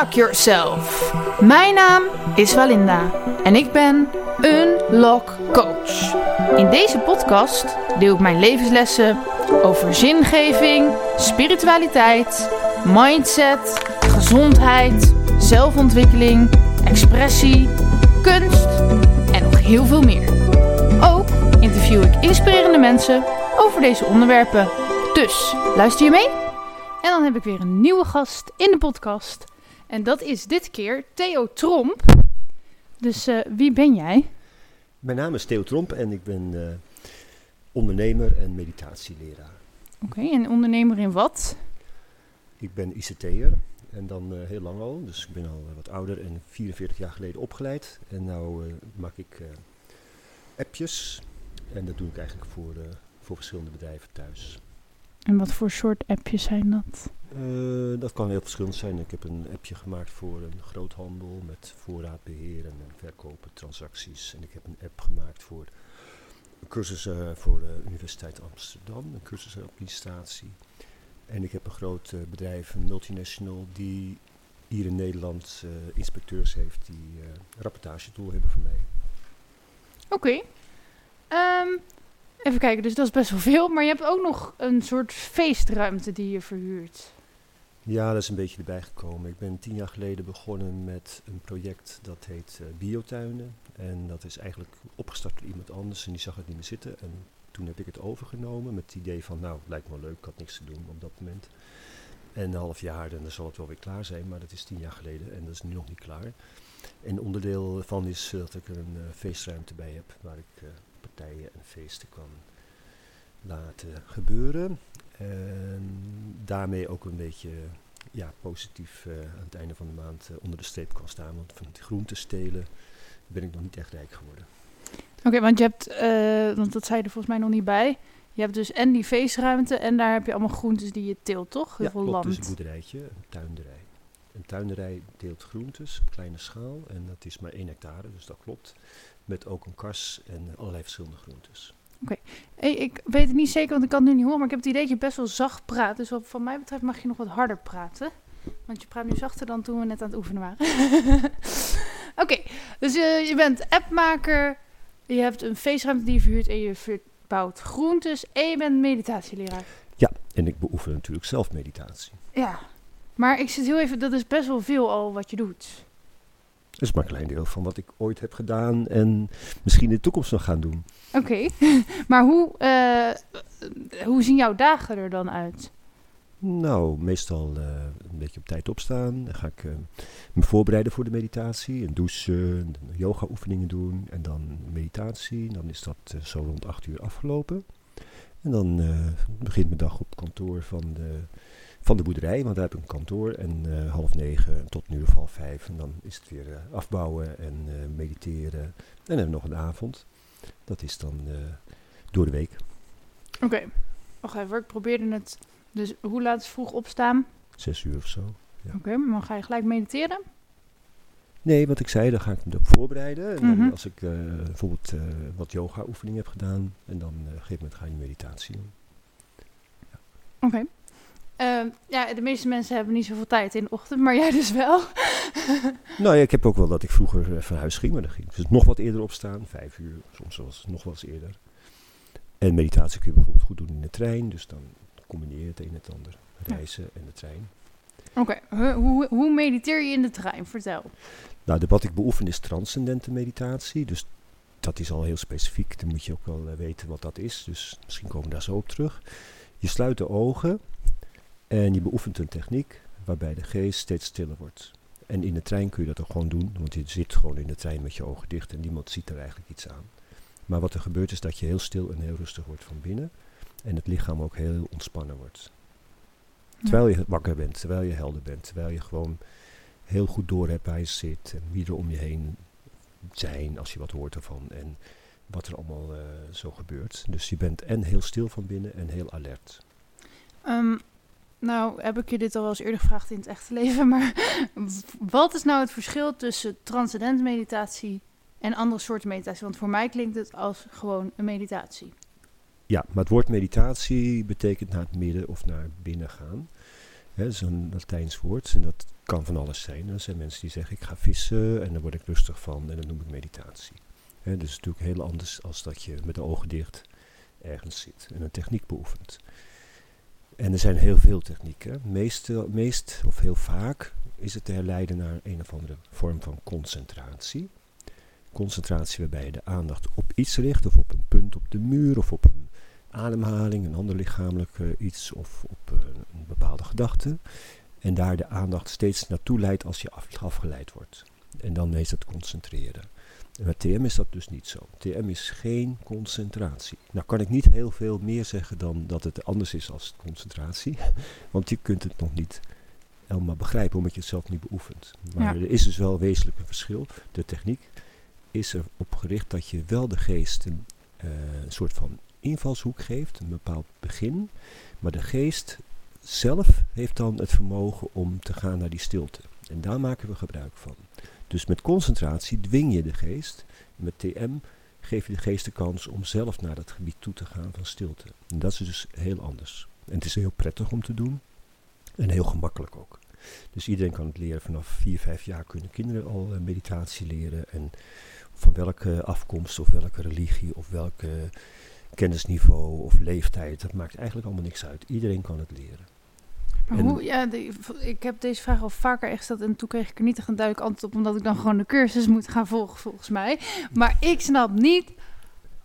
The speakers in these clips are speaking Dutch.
Unlock Yourself. Mijn naam is Walinda en ik ben Unlock Coach. In deze podcast deel ik mijn levenslessen over zingeving, spiritualiteit, mindset, gezondheid, zelfontwikkeling, expressie, kunst en nog heel veel meer. Ook interview ik inspirerende mensen over deze onderwerpen. Dus luister je mee? En dan heb ik weer een nieuwe gast in de podcast. En dat is dit keer Theo Tromp. Dus eh, wie ben jij? Mijn naam is Theo Tromp en ik ben eh, ondernemer en meditatieleraar. Oké, en ondernemer in wat? Ik ben ICT'er en dan eh, heel lang al. Dus ik ben al wat ouder en 44 jaar geleden opgeleid. En nu maak ik appjes en dat doe ik eigenlijk voor, voor verschillende bedrijven thuis. En wat voor soort appjes zijn dat? Uh, dat kan heel verschillend zijn. Ik heb een appje gemaakt voor een groothandel met voorraadbeheer en verkopen, transacties. En ik heb een app gemaakt voor cursussen voor de Universiteit Amsterdam, een cursusadministratie. En ik heb een groot uh, bedrijf, een multinational, die hier in Nederland uh, inspecteurs heeft die uh, rapportagetool hebben voor mij. Oké. Ehm, Even kijken, dus dat is best wel veel. Maar je hebt ook nog een soort feestruimte die je verhuurt. Ja, dat is een beetje erbij gekomen. Ik ben tien jaar geleden begonnen met een project dat heet uh, Biotuinen. En dat is eigenlijk opgestart door iemand anders en die zag het niet meer zitten. En toen heb ik het overgenomen met het idee van, nou, lijkt me leuk, ik had niks te doen op dat moment. En een half jaar, en dan zal het wel weer klaar zijn, maar dat is tien jaar geleden en dat is nu nog niet klaar. En onderdeel van is dat ik een uh, feestruimte bij heb waar ik partijen en feesten kan laten gebeuren. En daarmee ook een beetje ja, positief uh, aan het einde van de maand uh, onder de streep kan staan. Want van het groente stelen ben ik nog niet echt rijk geworden. Oké, want je hebt, uh, want dat zei je er volgens mij nog niet bij. Je hebt dus en die feestruimte en daar heb je allemaal groentes die je teelt, toch? Heel ja, veel klopt, land. dus een boerderijtje, een tuinderij. Een tuinderij deelt groentes, kleine schaal. En dat is maar één hectare, dus dat klopt. Met ook een kars en allerlei verschillende groentes. Oké. Hey, ik weet het niet zeker, want ik kan het nu niet horen. Maar ik heb het idee dat je best wel zacht praat. Dus wat van mij betreft mag je nog wat harder praten. Want je praat nu zachter dan toen we net aan het oefenen waren. Oké, dus uh, je bent appmaker. Je hebt een feestruimte die je verhuurt en je verbouwt groentes. En je bent meditatieleraar. Ja, en ik beoefen natuurlijk zelf meditatie. Ja, maar ik zit heel even, dat is best wel veel al wat je doet. Dat is maar een klein deel van wat ik ooit heb gedaan en misschien in de toekomst nog gaan doen. Oké, maar hoe, uh, hoe zien jouw dagen er dan uit? Nou, meestal uh, een beetje op tijd opstaan. Dan ga ik uh, me voorbereiden voor de meditatie. Een douchen, yoga oefeningen doen en dan meditatie. Dan is dat zo rond acht uur afgelopen. En dan begint mijn dag op kantoor van de van de boerderij, want daar heb ik een kantoor. En uh, half negen tot nu of half vijf. En dan is het weer uh, afbouwen en uh, mediteren. En dan hebben we nog een avond. Dat is dan door de week. Oké, okay. wacht even. Ik probeerde het. Dus hoe laat is vroeg opstaan? Zes uur of zo. Ja. Oké, okay, maar dan ga je gelijk mediteren? Nee, wat ik zei, dan ga ik me erop voorbereiden. En dan mm -hmm. als ik bijvoorbeeld wat yoga oefening heb gedaan. En dan op een gegeven moment ga je meditatie doen. Ja. Oké. Okay. Uh, ja, de meeste mensen hebben niet zoveel tijd in de ochtend, maar jij dus wel. nou ja, ik heb ook wel dat ik vroeger uh, van huis ging, maar dan ging dus nog wat eerder opstaan, vijf uur, soms was het nog wel eens eerder. En meditatie kun je bijvoorbeeld goed doen in de trein, dus dan combineer je het een en het ander, reizen ja. en de trein. Oké, okay. hoe, hoe mediteer je in de trein? Vertel. Nou, de, wat ik beoefen is transcendente meditatie, dus dat is al heel specifiek, dan moet je ook wel uh, weten wat dat is, dus misschien komen we daar zo op terug. Je sluit de ogen en je beoefent een techniek waarbij de geest steeds stiller wordt. En in de trein kun je dat ook gewoon doen, want je zit gewoon in de trein met je ogen dicht en niemand ziet er eigenlijk iets aan. Maar wat er gebeurt is dat je heel stil en heel rustig wordt van binnen en het lichaam ook heel ontspannen wordt. Terwijl je wakker bent, terwijl je helder bent, terwijl je gewoon heel goed door hebt waar je zit en wie er om je heen zijn als je wat hoort ervan en wat er allemaal uh, zo gebeurt. Dus je bent en heel stil van binnen en heel alert. Um, nou, heb ik je dit al wel eens eerder gevraagd in het echte leven, maar wat is nou het verschil tussen transcendent meditatie en andere soorten meditatie? Want voor mij klinkt het als gewoon een meditatie. Ja, maar het woord meditatie betekent naar het midden of naar binnen gaan. Hè, dat is een Latijns woord en dat kan van alles zijn. Er zijn mensen die zeggen ik ga vissen en daar word ik rustig van en dat noem ik meditatie. Hè, dus is natuurlijk heel anders als dat je met de ogen dicht ergens zit en een techniek beoefent. En er zijn heel veel technieken. Meest, meest of heel vaak is het te herleiden naar een of andere vorm van concentratie. Concentratie waarbij je de aandacht op iets richt, of op een punt op de muur, of op een ademhaling, een ander lichamelijk uh, iets, of op uh, een bepaalde gedachte. En daar de aandacht steeds naartoe leidt als je af, afgeleid wordt. En dan is het concentreren. En met TM is dat dus niet zo. TM is geen concentratie. Nou kan ik niet heel veel meer zeggen dan dat het anders is als concentratie. Want je kunt het nog niet helemaal begrijpen omdat je het zelf niet beoefent. Maar ja. er is dus wel wezenlijk een verschil. De techniek is erop gericht dat je wel de geest een, uh, een soort van invalshoek geeft, een bepaald begin. Maar de geest zelf heeft dan het vermogen om te gaan naar die stilte. En daar maken we gebruik van. Dus met concentratie dwing je de geest. Met TM geef je de geest de kans om zelf naar dat gebied toe te gaan van stilte. En dat is dus heel anders. En het is heel prettig om te doen. En heel gemakkelijk ook. Dus iedereen kan het leren. Vanaf 4, 5 jaar kunnen kinderen al meditatie leren. En van welke afkomst of welke religie of welke kennisniveau of leeftijd. Dat maakt eigenlijk allemaal niks uit. Iedereen kan het leren. Maar hoe, ja, de, ik heb deze vraag al vaker echt gesteld en toen kreeg ik er niet echt een duidelijk antwoord op, omdat ik dan gewoon de cursus moet gaan volgen, volgens mij. Maar ik snap niet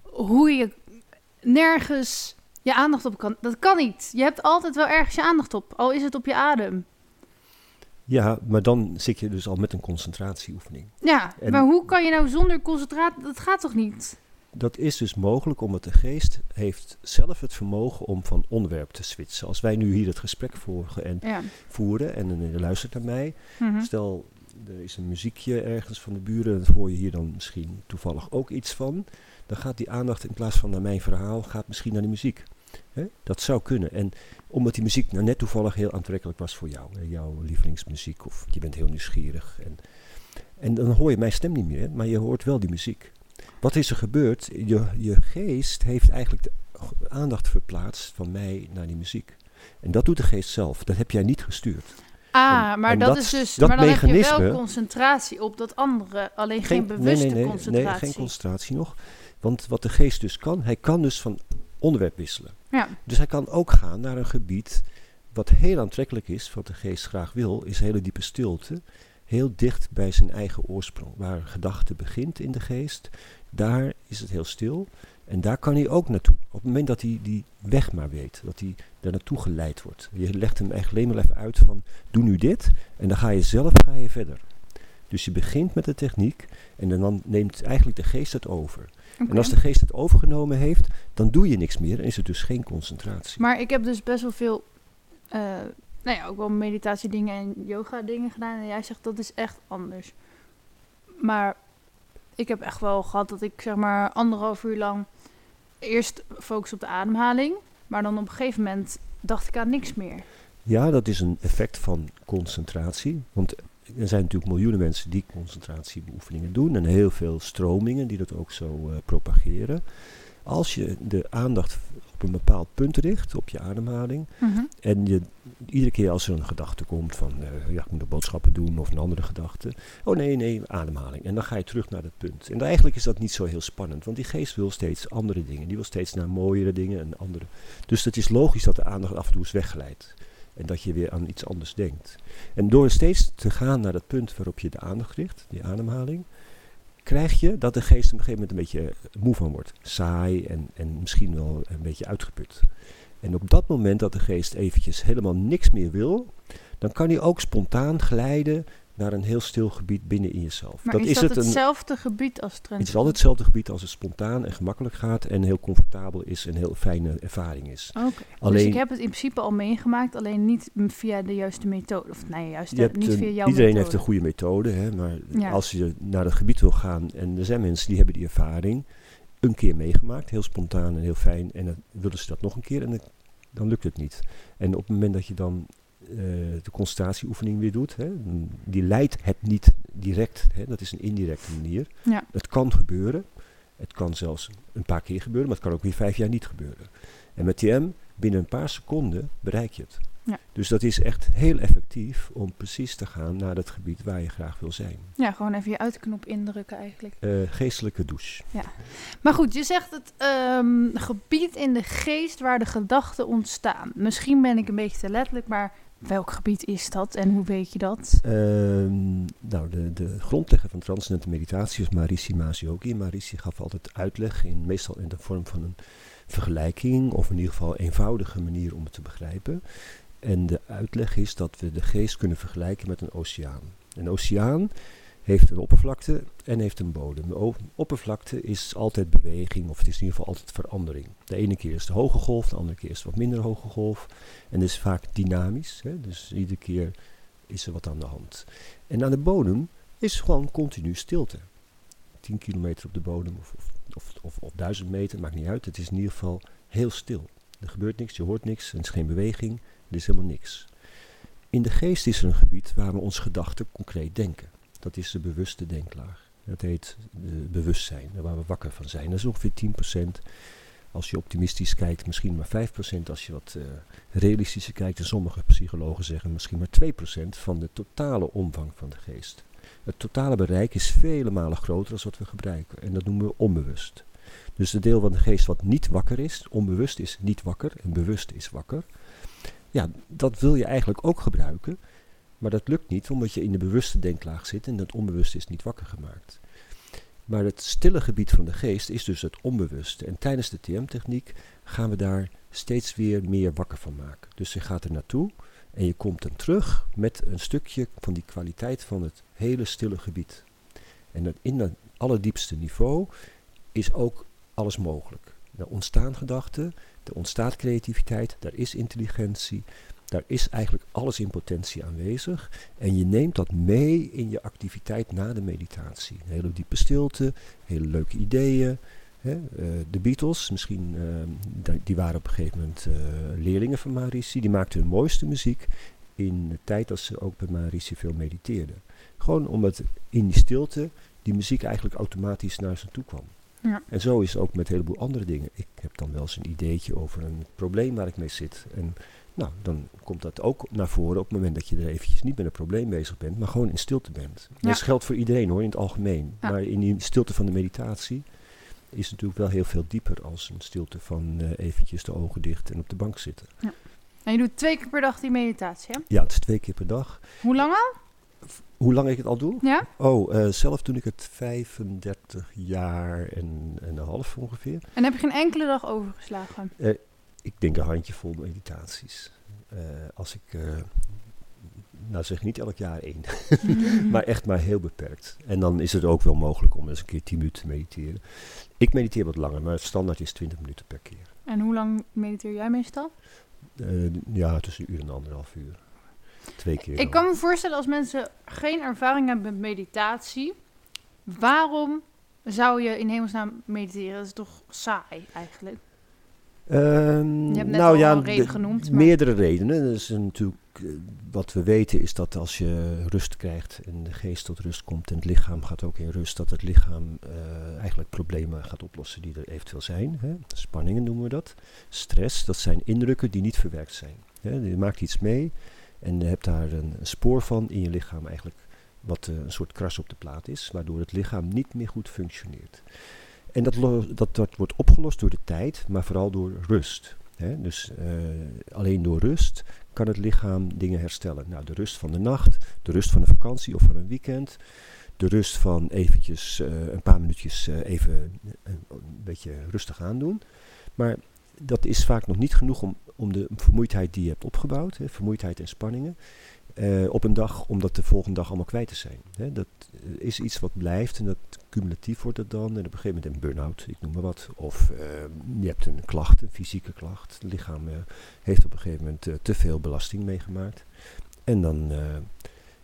hoe je nergens je aandacht op kan. Dat kan niet. Je hebt altijd wel ergens je aandacht op, al is het op je adem. Ja, maar dan zit je dus al met een concentratieoefening. Ja, maar hoe kan je nou zonder concentratie... Dat gaat toch niet? Dat is dus mogelijk omdat de geest heeft zelf het vermogen om van onderwerp te switchen. Als wij nu hier het gesprek voeren en, ja. voeren en je luistert naar mij. Mhm. Stel, er is een muziekje ergens van de buren, dat hoor je hier dan misschien toevallig ook iets van. Dan gaat die aandacht in plaats van naar mijn verhaal, gaat misschien naar de muziek. Dat zou kunnen. En omdat die muziek nou net toevallig heel aantrekkelijk was voor jou. Hè? Jouw lievelingsmuziek of je bent heel nieuwsgierig. En, en dan hoor je mijn stem niet meer, maar je hoort wel die muziek. Wat is er gebeurd? Je, je geest heeft eigenlijk de aandacht verplaatst van mij naar die muziek. En dat doet de geest zelf. Dat heb jij niet gestuurd. Ah, En- maar en dat, dat- is dus. dat maar dan heb je mechanisme- wel concentratie op dat andere, alleen geen, bewuste nee, nee, nee, concentratie. Nee, geen concentratie nog. Want wat de geest dus kan, hij kan dus van onderwerp wisselen. Ja, Dus hij kan ook gaan naar een gebied wat heel aantrekkelijk is, wat de geest graag wil, is hele diepe stilte. Heel dicht bij zijn eigen oorsprong. Waar gedachte begint in de geest, daar is het heel stil. En daar kan hij ook naartoe. Op het moment dat hij die weg maar weet, dat hij daar naartoe geleid wordt. Je legt hem echt alleen maar even uit van, doe nu dit, en dan ga je zelf ga je verder. Dus je begint met de techniek en dan neemt eigenlijk de geest het over. En als de geest het overgenomen heeft, dan doe je niks meer en is het dus geen concentratie. Maar ik heb dus best wel veel, eh, nou ja, ook wel meditatiedingen en yoga dingen gedaan. En jij zegt dat is echt anders. Maar ik heb echt wel gehad dat ik zeg maar anderhalf uur lang eerst focus op de ademhaling. Maar dan op een gegeven moment dacht ik aan niks meer. Ja, dat is een effect van concentratie. Want er zijn natuurlijk miljoenen mensen die concentratiebeoefeningen doen. En heel veel stromingen die dat ook zo eh, propageren. Als je de aandacht op een bepaald punt richt, op je ademhaling. En je, iedere keer als er een gedachte komt van, eh, ja, ik moet nog boodschappen doen of een andere gedachte. Oh nee, nee, ademhaling. En dan ga je terug naar dat punt. En eigenlijk is dat niet zo heel spannend, want die geest wil steeds andere dingen. Die wil steeds naar mooiere dingen en andere. Dus het is logisch dat de aandacht af en toe is weggeleid. En dat je weer aan iets anders denkt. En door steeds te gaan naar dat punt waarop je de aandacht richt, die ademhaling, krijg je dat de geest op een gegeven moment een beetje eh, moe van wordt. Saai en, en misschien wel een beetje uitgeput. En op dat moment dat de geest eventjes helemaal niks meer wil, dan kan hij ook spontaan glijden naar een heel stil gebied binnen in jezelf. Maar is, dat het een, hetzelfde gebied als trend? het is altijd hetzelfde gebied als het spontaan en gemakkelijk gaat en heel comfortabel is en heel fijne ervaring is. Oké. Dus Alleen- ik heb het in principe al meegemaakt, alleen niet via de juiste methode. Of nee, juist niet een- via jouw iedereen methode. heeft een goede methode, hè, maar Ja. als je naar dat gebied wil gaan en er zijn mensen die hebben die ervaring een keer meegemaakt, heel spontaan en heel fijn, en dan willen ze dat nog een keer en dan, dan lukt het niet. En op het moment dat je dan de concentratieoefening weer doet, hè, die leidt het niet direct, hè, dat is een indirecte manier. Ja. Het kan gebeuren, het kan zelfs een paar keer gebeuren, maar het kan ook weer vijf jaar niet gebeuren. En met TM, binnen een paar seconden bereik je het. Ja. Dus dat is echt heel effectief om precies te gaan naar het gebied waar je graag wil zijn. Ja, gewoon even je uitknop indrukken eigenlijk. Eh, geestelijke douche. Maar goed, je zegt het ehm, gebied in de geest waar de gedachten ontstaan. Misschien ben ik een beetje te letterlijk, maar welk gebied is dat en hoe weet je dat? Ehm, nou, de, de grondlegger van transcendente meditatie is Marici Mazioki. Marici gaf altijd uitleg, in, meestal in de vorm van een vergelijking, of in ieder geval een eenvoudige manier om het te begrijpen. En de uitleg is dat we de geest kunnen vergelijken met een oceaan. Een oceaan heeft een oppervlakte en heeft een bodem. De oppervlakte is altijd beweging, of het is in ieder geval altijd verandering. De ene keer is de hoge golf, de andere keer is het wat minder hoge golf. En is vaak dynamisch, hè? dus iedere keer is er wat aan de hand. En aan de bodem is gewoon continu stilte. 10 kilometer op de bodem of, of, of, of, of 1000 meter, maakt niet uit. Het is in ieder geval heel stil. Er gebeurt niks, je hoort niks, er is geen beweging, er is helemaal niks. In de geest is er een gebied waar we ons gedachten concreet denken. Dat is de bewuste denklaag. Dat heet de bewustzijn, waar we wakker van zijn. Dat is ongeveer 10%. Als je optimistisch kijkt, misschien maar 5%. Als je wat uh, realistischer kijkt, en sommige psychologen zeggen misschien maar 2% van de totale omvang van de geest. Het totale bereik is vele malen groter dan wat we gebruiken. En dat noemen we onbewust. Dus de deel van de geest wat niet wakker is, onbewust is niet wakker en bewust is wakker. Ja, dat wil je eigenlijk ook gebruiken. Maar dat lukt niet omdat je in de bewuste denklaag zit en dat onbewuste is niet wakker gemaakt. Maar het stille gebied van de geest is dus het onbewuste. En tijdens de TM-techniek gaan we daar steeds weer meer wakker van maken. Dus je gaat er naartoe en je komt dan terug met een stukje van die kwaliteit van het hele stille gebied. En in het allerdiepste niveau is ook alles mogelijk. Er ontstaan gedachten, er ontstaat creativiteit, er is intelligentie, daar is eigenlijk alles in potentie aanwezig. En je neemt dat mee in je activiteit na de meditatie. Een hele diepe stilte, hele leuke ideeën. Hè. Uh, de Beatles, misschien, uh, die waren op een gegeven moment uh, leerlingen van Marici. Die maakten hun mooiste muziek in de tijd dat ze ook bij Marici veel mediteerden. Gewoon omdat in die stilte die muziek eigenlijk automatisch naar ze toe kwam. Ja. En zo is het ook met een heleboel andere dingen. Ik heb dan wel eens een ideetje over een probleem waar ik mee zit. En nou, dan komt dat ook naar voren op het moment dat je er eventjes niet met een probleem bezig bent, maar gewoon in stilte bent. Ja. Dat geldt voor iedereen hoor, in het algemeen. Ja. Maar in die stilte van de meditatie is natuurlijk wel heel veel dieper als een stilte van eh, eventjes de ogen dicht en op de bank zitten. En je doet twee keer per dag die meditatie, hè? Ja, het is twee keer per dag. Hoe lang al? Hoe lang ik het al doe? Ja? Oh, eh, zelf doe ik het 35 jaar en, en een half ongeveer. En heb je geen enkele dag overgeslagen? Ik denk een handjevol meditaties. Eh, als ik, eh, nou zeg niet elk jaar één, maar echt maar heel beperkt. En dan is het ook wel mogelijk om eens een keer 10 minuten te mediteren. Ik mediteer wat langer, maar het standaard is 20 minuten per keer. En hoe lang mediteer jij meestal? Eh, ja, tussen een uur en anderhalf uur. Twee keer. Ik dan. kan me voorstellen als mensen geen ervaring hebben met meditatie, waarom zou je in hemelsnaam mediteren? Dat is toch saai eigenlijk? Ehm, Je hebt net nou al ja, een reden de- genoemd, maar- Meerdere redenen. Dus natuurlijk, eh, wat we weten is dat als je rust krijgt en de geest tot rust komt en het lichaam gaat ook in rust, dat het lichaam eh, eigenlijk problemen gaat oplossen die er eventueel zijn. Hè. Spanningen noemen we dat. Stress, dat zijn indrukken die niet verwerkt zijn. Hè. Je maakt iets mee en je hebt daar een, een spoor van in je lichaam eigenlijk, wat eh, een soort kras op de plaat is, waardoor het lichaam niet meer goed functioneert. En dat, dat, wordt opgelost door de tijd, maar vooral door rust. Dus eh, alleen door rust kan het lichaam dingen herstellen. Nou, de rust van de nacht, de rust van de vakantie of van een weekend. De rust van eventjes eh, een paar minuutjes eh, even een, beetje rustig aandoen. Maar dat is vaak nog niet genoeg om, om de vermoeidheid die je hebt opgebouwd, vermoeidheid en spanningen, eh, op een dag om dat de volgende dag allemaal kwijt te zijn. Hè. Dat eh, is iets wat blijft en dat cumulatief wordt het dan. En op een gegeven moment een burn-out, ik noem maar wat. Of eh, je hebt een klacht, een fysieke klacht. Het lichaam heeft op een gegeven moment te veel belasting meegemaakt. En dan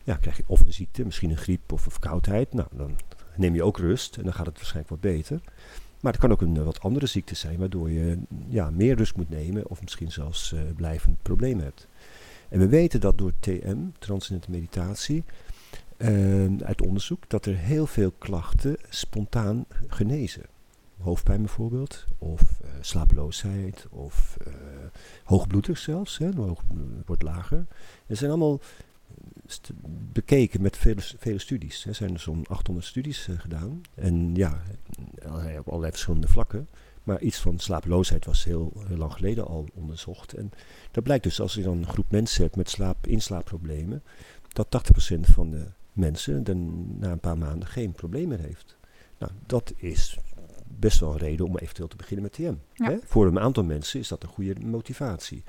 ja, krijg je of een ziekte, misschien een griep of een verkoudheid. Nou, dan neem je ook rust en dan gaat het waarschijnlijk wat beter. Maar het kan ook een wat andere ziekte zijn, waardoor je ja, meer rust moet nemen of misschien zelfs blijvend problemen hebt. En we weten dat door TM, transcendente meditatie, eh, uit onderzoek, dat er heel veel klachten spontaan genezen. Hoofdpijn bijvoorbeeld, of eh, slapeloosheid, of eh, Hoogbloedig zelfs, hè, hoog, wordt lager. Er zijn allemaal bekeken met vele, studies. Er zijn zo'n 800 studies eh, gedaan. En ja, op allerlei verschillende vlakken. Maar iets van slapeloosheid was heel, heel lang geleden al onderzocht. En dat blijkt dus als je dan een groep mensen hebt met slaap, inslaapproblemen, dat 80% van de mensen dan na een paar maanden geen probleem meer heeft. Nou, dat is best wel een reden om eventueel te beginnen met TM. Ja. Hè? Voor een aantal mensen is dat een goede motivatie.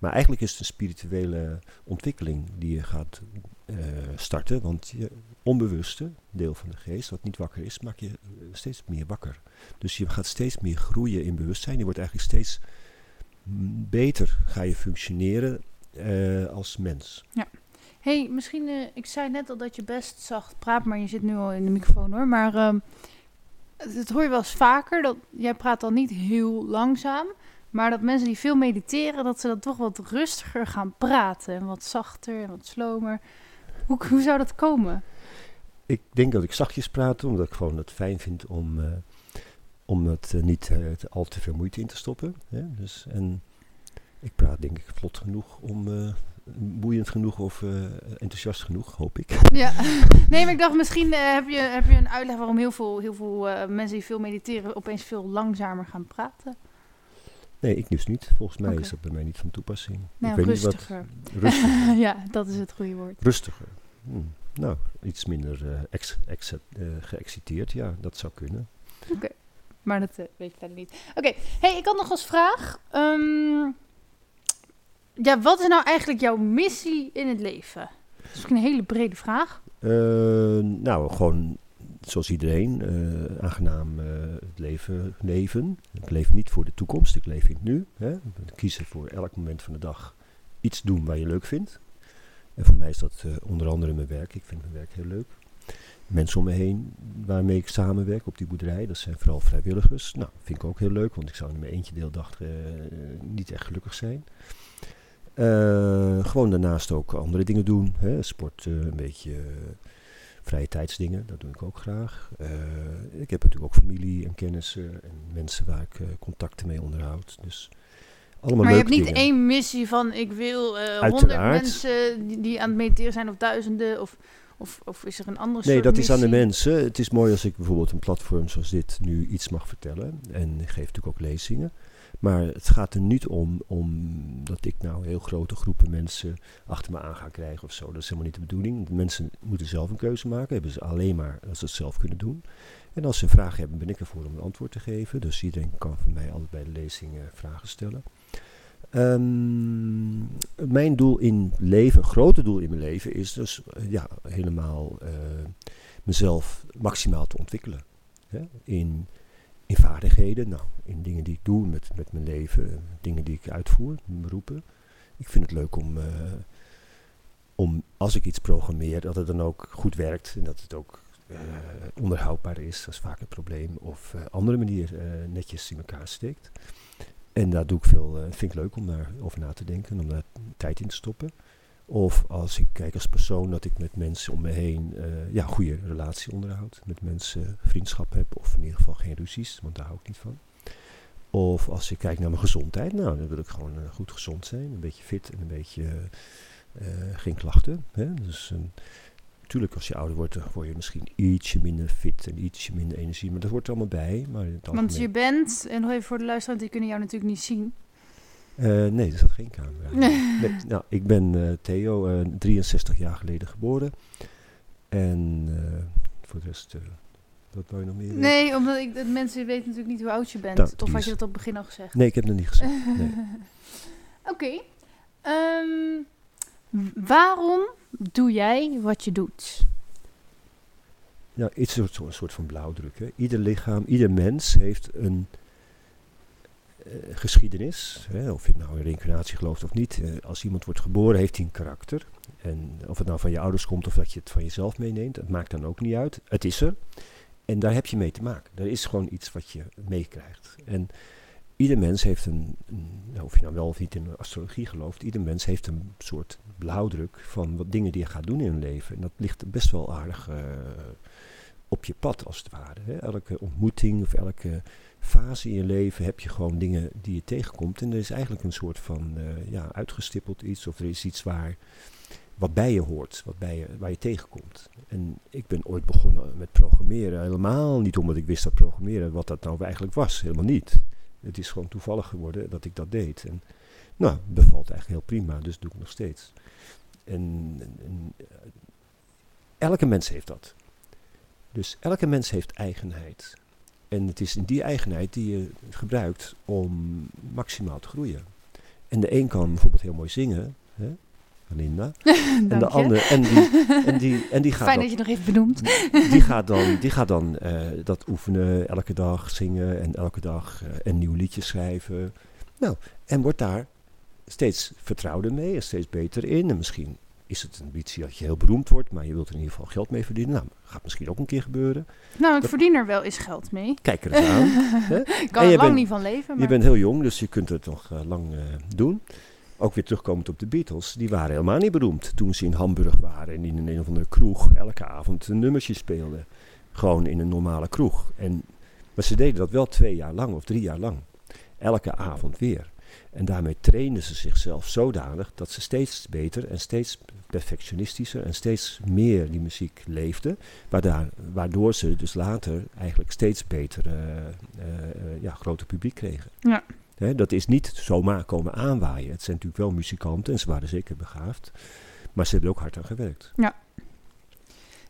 Maar eigenlijk is het een spirituele ontwikkeling die je gaat eh, starten. Want je onbewuste deel van de geest, wat niet wakker is, maak je eh, steeds meer wakker. Dus je gaat steeds meer groeien in bewustzijn. Je wordt eigenlijk steeds mm, beter ga je functioneren eh, als mens. hey, misschien, ik zei net al dat je best zacht praat, maar je zit nu al in de microfoon hoor. Maar ehm het, het hoor je wel eens vaker, dat jij praat dan niet heel langzaam. Maar dat mensen die veel mediteren, dat ze dan toch wat rustiger gaan praten. En wat zachter en wat slomer. Hoe, hoe zou dat komen? Ik denk dat ik zachtjes praat, omdat ik gewoon het fijn vind om, eh, om het eh, niet eh, te- al te veel moeite in te stoppen. Hè? Dus, en ik praat denk ik vlot genoeg om, boeiend genoeg of enthousiast genoeg, hoop ik. Ja, nee, maar ik dacht misschien heb, je, heb je een uitleg waarom heel veel, heel veel mensen die veel mediteren opeens veel langzamer gaan praten. Nee, ik dus niet. Volgens mij Oké. is dat bij mij niet van toepassing. Ik weet niet rustiger. wat. Rustiger. ja, dat is het goede woord. rustiger. Hm. Nou, iets minder eh, ex, ex- eh, geëxciteerd, ja, dat zou kunnen. Maar dat eh, weet ik verder niet. Oké, hey, ik had nog als vraag. ehm, ja, wat is nou eigenlijk jouw missie in het leven? Dat is misschien een hele brede vraag. Nou, gewoon zoals iedereen, eh, aangenaam eh, het leven leven. Ik leef niet voor de toekomst, ik leef in het nu. Hè. Kiezen voor elk moment van de dag iets doen waar je leuk vindt. En voor mij is dat eh, onder andere mijn werk. Ik vind mijn werk heel leuk. Mensen om me heen waarmee ik samenwerk op die boerderij, dat zijn vooral vrijwilligers. Nou, vind ik ook heel leuk, want ik zou in mijn eentje de hele dag eh, niet echt gelukkig zijn. Gewoon daarnaast ook andere dingen doen. Hè? Sport, een beetje vrije tijdsdingen, dat doe ik ook graag. Eh, ik heb natuurlijk ook familie en kennissen en mensen waar ik eh, contacten mee onderhoud. Dus allemaal maar je hebt niet dingen. één missie van ik wil eh honderd mensen die, die aan het mediteren zijn of duizenden. Of, of, of is er een andere Nee, dat is aan de mensen. Het is mooi als ik bijvoorbeeld een platform zoals dit nu iets mag vertellen. En ik geef natuurlijk ook lezingen. Maar het gaat er niet om, om dat ik nou heel grote groepen mensen achter me aan ga krijgen of zo. Dat is helemaal niet de bedoeling. Mensen moeten zelf een keuze maken. Hebben ze alleen maar als ze het zelf kunnen doen. En als ze vraag hebben, ben ik ervoor om een antwoord te geven. Dus iedereen kan van mij altijd bij de lezingen vragen stellen. Ehm, mijn doel in leven, grote doel in mijn leven, is dus eh, ja, helemaal eh, mezelf maximaal te ontwikkelen. In, in vaardigheden, nou, in dingen die ik doe met, met mijn leven, dingen die ik uitvoer, beroepen. Ik vind het leuk om, eh, om, als ik iets programmeer, dat het dan ook goed werkt en dat het ook eh, onderhoudbaar is. Dat is vaak het probleem. Of eh, andere manier netjes in elkaar steekt. En daar doe ik veel, vind ik leuk om daarover na te denken, om daar tijd in te stoppen. Of als ik kijk als persoon dat ik met mensen om me heen eh ja, goede relatie onderhoud. Met mensen vriendschap heb of in ieder geval geen ruzies, want daar hou ik niet van. Of als ik kijk naar mijn gezondheid, nou dan wil ik gewoon eh, goed gezond zijn. Een beetje fit en een beetje eh, geen klachten. Hè? Dus natuurlijk als je ouder wordt, dan word je misschien ietsje minder fit en ietsje minder energie. Maar dat hoort er allemaal bij. Maar Want je bent, en nog even voor de luisteraars, die kunnen jou natuurlijk niet zien. Eh, nee, er staat geen camera. Nee, nou, ik ben eh, Theo, eh, 63 jaar geleden geboren. En eh, voor de rest, eh, wat wou je nog meer weten? Nee, omdat ik, dat mensen weten natuurlijk niet hoe oud je bent. Nou, of had je dat op het begin al gezegd? Nee, ik heb het nog niet gezegd. Nee. Oké. Ehm, waarom doe jij wat je doet? Nou, iets soort, een soort van blauwdruk. Hè. Ieder lichaam, ieder mens heeft een eh, geschiedenis. Hè, of je nou in reïncarnatie gelooft of niet. Eh, als iemand wordt geboren, heeft hij een karakter. En of het nou van je ouders komt of dat je het van jezelf meeneemt, dat maakt dan ook niet uit. Het is er. En daar heb je mee te maken. Er is gewoon iets wat je meekrijgt. En ieder mens heeft een, nou, of je nou wel of niet in astrologie gelooft, ieder mens heeft een soort blauwdruk van wat dingen die je gaat doen in hun leven. En dat ligt best wel aardig eh, op je pad, als het ware. Hè? Elke ontmoeting of elke fase in je leven heb je gewoon dingen die je tegenkomt. En er is eigenlijk een soort van uh, ja, uitgestippeld iets, of er is iets waar, wat bij je hoort, wat bij je, waar je tegenkomt. En ik ben ooit begonnen met programmeren, helemaal niet omdat ik wist dat programmeren, wat dat nou eigenlijk was, helemaal niet. Het is gewoon toevallig geworden dat ik dat deed. En nou, bevalt eigenlijk heel prima, dus doe ik nog steeds. En, en, elke mens heeft dat. Dus elke mens heeft eigenheid. En het is in die eigenheid die je gebruikt om maximaal te groeien. En de een kan bijvoorbeeld heel mooi zingen, hè? Linda. en de andere, en die, en die, en die gaat Fijn dat je nog even benoemt. Die gaat dan, die gaat dan uh, dat oefenen, elke dag zingen en elke dag uh, een nieuw liedje schrijven. Nou, en wordt daar steeds vertrouwder mee en steeds beter in. En misschien is het een ambitie dat je heel beroemd wordt, maar je wilt er in ieder geval geld mee verdienen. Nou, gaat misschien ook een keer gebeuren. Nou, ik verdien er wel eens geld mee. Kijk er eens aan. ik kan er lang niet van leven. Maar... Je bent heel jong, dus je kunt het nog uh, lang uh, doen. Ook weer terugkomend op de Beatles, die waren helemaal niet beroemd toen ze in Hamburg waren en in een, een of andere kroeg elke avond een nummertje speelden. Gewoon in een normale kroeg. En, maar ze deden dat wel twee jaar lang of drie jaar lang. Elke avond weer. En daarmee trainden ze zichzelf zodanig dat ze steeds beter en steeds perfectionistischer en steeds meer die muziek leefden. Waardoor, ze dus later eigenlijk steeds beter uh, uh, ja, groter publiek kregen. Ja. Hè, dat is niet zomaar komen aanwaaien. Het zijn natuurlijk wel muzikanten en ze waren zeker begaafd. Maar ze hebben er ook hard aan gewerkt. Ja.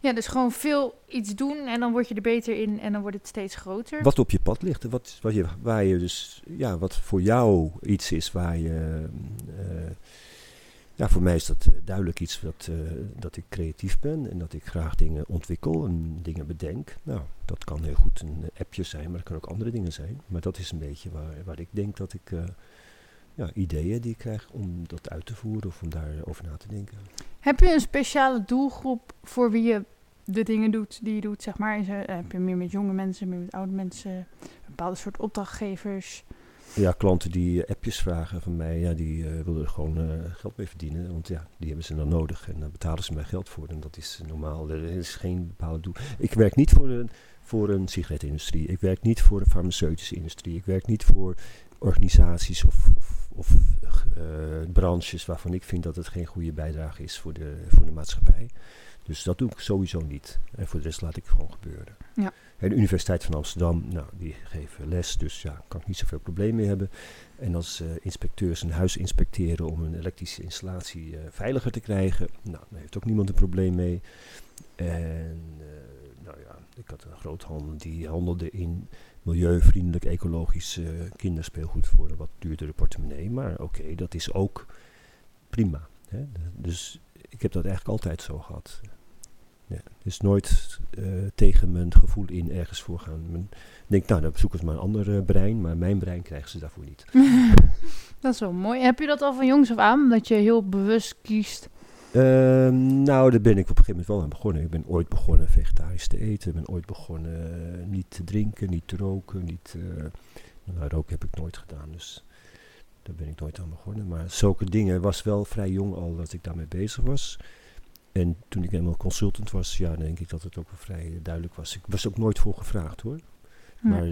Ja, dus gewoon veel iets doen en dan word je er beter in en dan wordt het steeds groter. Wat op je pad ligt, wat, wat je, waar je dus, ja, wat voor jou iets is waar je. Uh, ja, voor mij is dat duidelijk iets dat, uh, dat ik creatief ben en dat ik graag dingen ontwikkel en dingen bedenk. Nou, dat kan heel goed een appje zijn, maar dat kan ook andere dingen zijn. Maar dat is een beetje waar, waar ik denk dat ik. Ja, ideeën die ik krijg om dat uit te voeren of om daarover na te denken. Heb je een speciale doelgroep voor wie je de dingen doet die je doet, zeg maar? Is er, heb je meer met jonge mensen, meer met oude mensen, een bepaalde soort opdrachtgevers? Ja, klanten die appjes vragen van mij, ja, die uh, willen er gewoon uh, geld mee verdienen. Want ja, die hebben ze dan nodig en daar betalen ze mij geld voor. En dat is normaal, er is geen bepaalde doel. Ik werk niet voor een, voor een sigaretindustrie. Ik werk niet voor de farmaceutische industrie. Ik werk niet voor organisaties of, of, of uh, branches waarvan ik vind dat het geen goede bijdrage is voor de, voor de maatschappij. Dus dat doe ik sowieso niet. En voor de rest laat ik het gewoon gebeuren. Ja. En de Universiteit van Amsterdam, nou, die geven les, dus ja, kan ik niet zoveel probleem mee hebben. En als uh, inspecteurs een huis inspecteren om een elektrische installatie uh, veiliger te krijgen, nou, daar heeft ook niemand een probleem mee. En nou ja, ik had een groothandel die handelde in milieuvriendelijk, ecologisch uh, kinderspeelgoed voor een wat duurdere portemonnee. Maar oké, okay, dat is ook prima. Hè? Dus ik heb dat eigenlijk altijd zo gehad. Ja, dus nooit uh, tegen mijn gevoel in ergens voor gaan. Men denk, nou, dan zoeken ze maar een ander uh, brein, maar mijn brein krijgen ze daarvoor niet. dat is wel mooi. Heb je dat al van jongs af aan, dat je heel bewust kiest? Uh, nou, daar ben ik op een gegeven moment wel aan begonnen. Ik ben ooit begonnen vegetarisch te eten. Ik ben ooit begonnen uh, niet te drinken, niet te roken. Niet, uh, nou, roken heb ik nooit gedaan, dus daar ben ik nooit aan begonnen. Maar zulke dingen was wel vrij jong al dat ik daarmee bezig was. En toen ik helemaal consultant was, ja, denk ik dat het ook wel vrij duidelijk was. Ik was ook nooit voor gevraagd hoor. Hm. Maar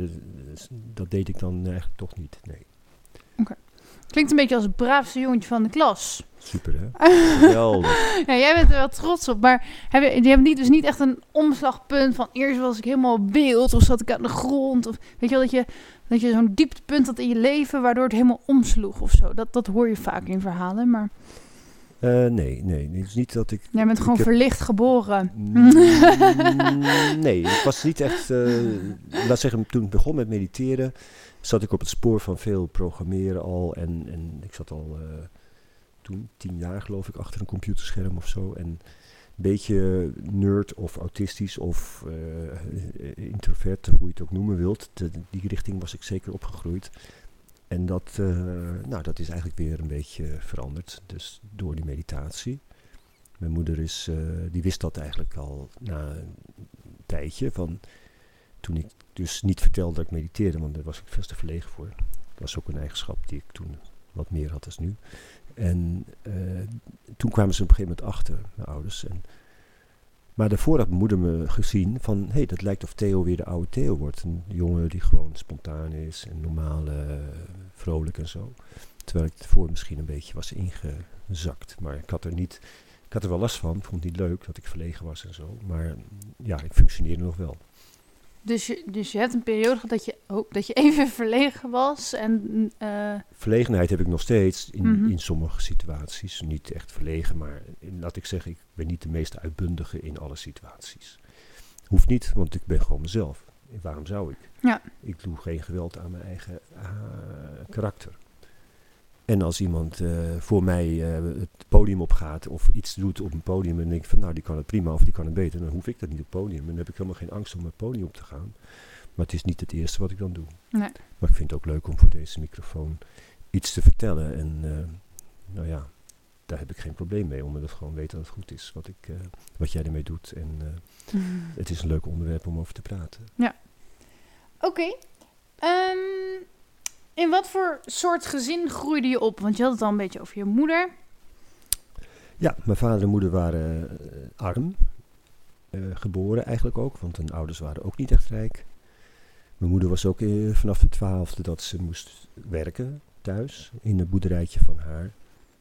dat deed ik dan eigenlijk toch niet, nee. Oké. Okay. Klinkt een beetje als het braafste jongetje van de klas. Super, hè? Geweldig. ja, jij bent er wel trots op. Maar heb je, je hebt niet, dus niet echt een omslagpunt van... eerst was ik helemaal wild of zat ik aan de grond. Of, weet je wel, dat je, dat je zo'n dieptepunt had in je leven... waardoor het helemaal omsloeg of zo. Dat, dat hoor je vaak in verhalen, maar... Uh, nee, nee. Het is niet dat ik... Jij bent gewoon heb... verlicht geboren. Mm, nee, ik was niet echt... Uh, laat zeggen, toen ik begon met mediteren... zat ik op het spoor van veel programmeren al. En, en ik zat al... Uh, toen tien jaar geloof ik achter een computerscherm of zo. En een beetje nerd of autistisch of uh, introvert, hoe je het ook noemen wilt. Die richting was ik zeker opgegroeid. En dat, nou, dat is eigenlijk weer een beetje veranderd. Dus door die meditatie. Mijn moeder is, die wist dat eigenlijk al na een tijdje. Van, toen ik dus niet vertelde dat ik mediteerde, want daar was ik veel te verlegen voor. Dat was ook een eigenschap die ik toen wat meer had als nu. En uh, toen kwamen ze op een gegeven moment achter, mijn ouders. En Maar daarvoor had mijn moeder me gezien van, hé, hey, dat lijkt of Theo weer de oude Theo wordt. Een jongen die gewoon spontaan is en normaal eh, vrolijk en zo. Terwijl ik ervoor misschien een beetje was ingezakt. Maar ik had er niet, ik had er wel last van. Vond het niet leuk dat ik verlegen was en zo. Maar ja, ik functioneerde nog wel. Dus je, dus je hebt een periode gehad dat je, oh, dat je even verlegen was. En, uh... Verlegenheid heb ik nog steeds in, Mhm. in sommige situaties. Niet echt verlegen, maar laat ik zeggen, ik ben niet de meest uitbundige in alle situaties. Hoeft niet, want ik ben gewoon mezelf. En waarom zou ik? Ja. Ik doe geen geweld aan mijn eigen ah, karakter. En als iemand eh, voor mij eh, het podium opgaat of iets doet op een podium en denk ik van nou die kan het prima of die kan het beter, dan hoef ik dat niet op het podium. En dan heb ik helemaal geen angst om het podium op te gaan. Maar het is niet het eerste wat ik dan doe. Nee. Maar ik vind het ook leuk om voor deze microfoon iets te vertellen. En eh, nou ja, daar heb ik geen probleem mee, omdat ik gewoon weet dat het goed is wat, ik, wat jij ermee doet. En eh, het is een leuk onderwerp om over te praten. Oké. Ehm, in wat voor soort gezin groeide je op? Want je had het al een beetje over je moeder. Ja, mijn vader en moeder waren eh, arm. eh, geboren eigenlijk ook, want hun ouders waren ook niet echt rijk. Mijn moeder was ook eh, vanaf de twaalfde dat ze moest werken thuis in het boerderijtje van haar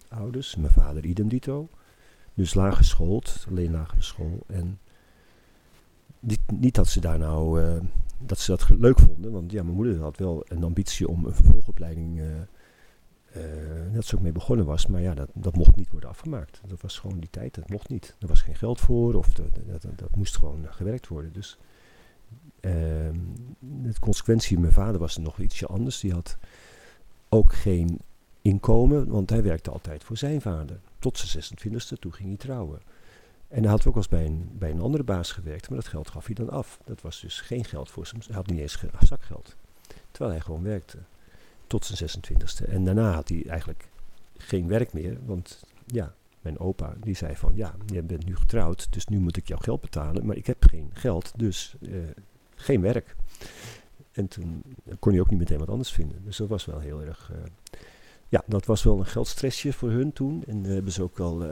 ouders. Mijn vader idem dito. Dus laag geschoold, alleen lagere school. En niet, niet dat ze daar nou dat ze dat leuk vonden, want ja, mijn moeder had wel een ambitie om een vervolgopleiding eh, eh, dat ze ook mee begonnen was. Maar ja, dat, dat mocht niet worden afgemaakt. Dat was gewoon die tijd, dat mocht niet. Er was geen geld voor of dat, dat moest gewoon gewerkt worden. Dus ehm, de consequentie, mijn vader was nog ietsje anders. Die had ook geen inkomen, want hij werkte altijd voor zijn vader. Tot zijn 26e, toen ging hij trouwen. En hij had ook eens bij een, bij een andere baas gewerkt, maar dat geld gaf hij dan af. Dat was dus geen geld voor hem. Hij had niet eens ge- zakgeld. Terwijl hij gewoon werkte. Tot zijn 26e. En daarna had hij eigenlijk geen werk meer. Want ja, mijn opa die zei van ja, je bent nu getrouwd, dus nu moet ik jouw geld betalen. Maar ik heb geen geld, dus eh, geen werk. En toen kon hij ook niet meteen wat anders vinden. Dus dat was wel heel erg. eh, ja, dat was wel een geldstressje voor hun toen. En hebben ze ook eh,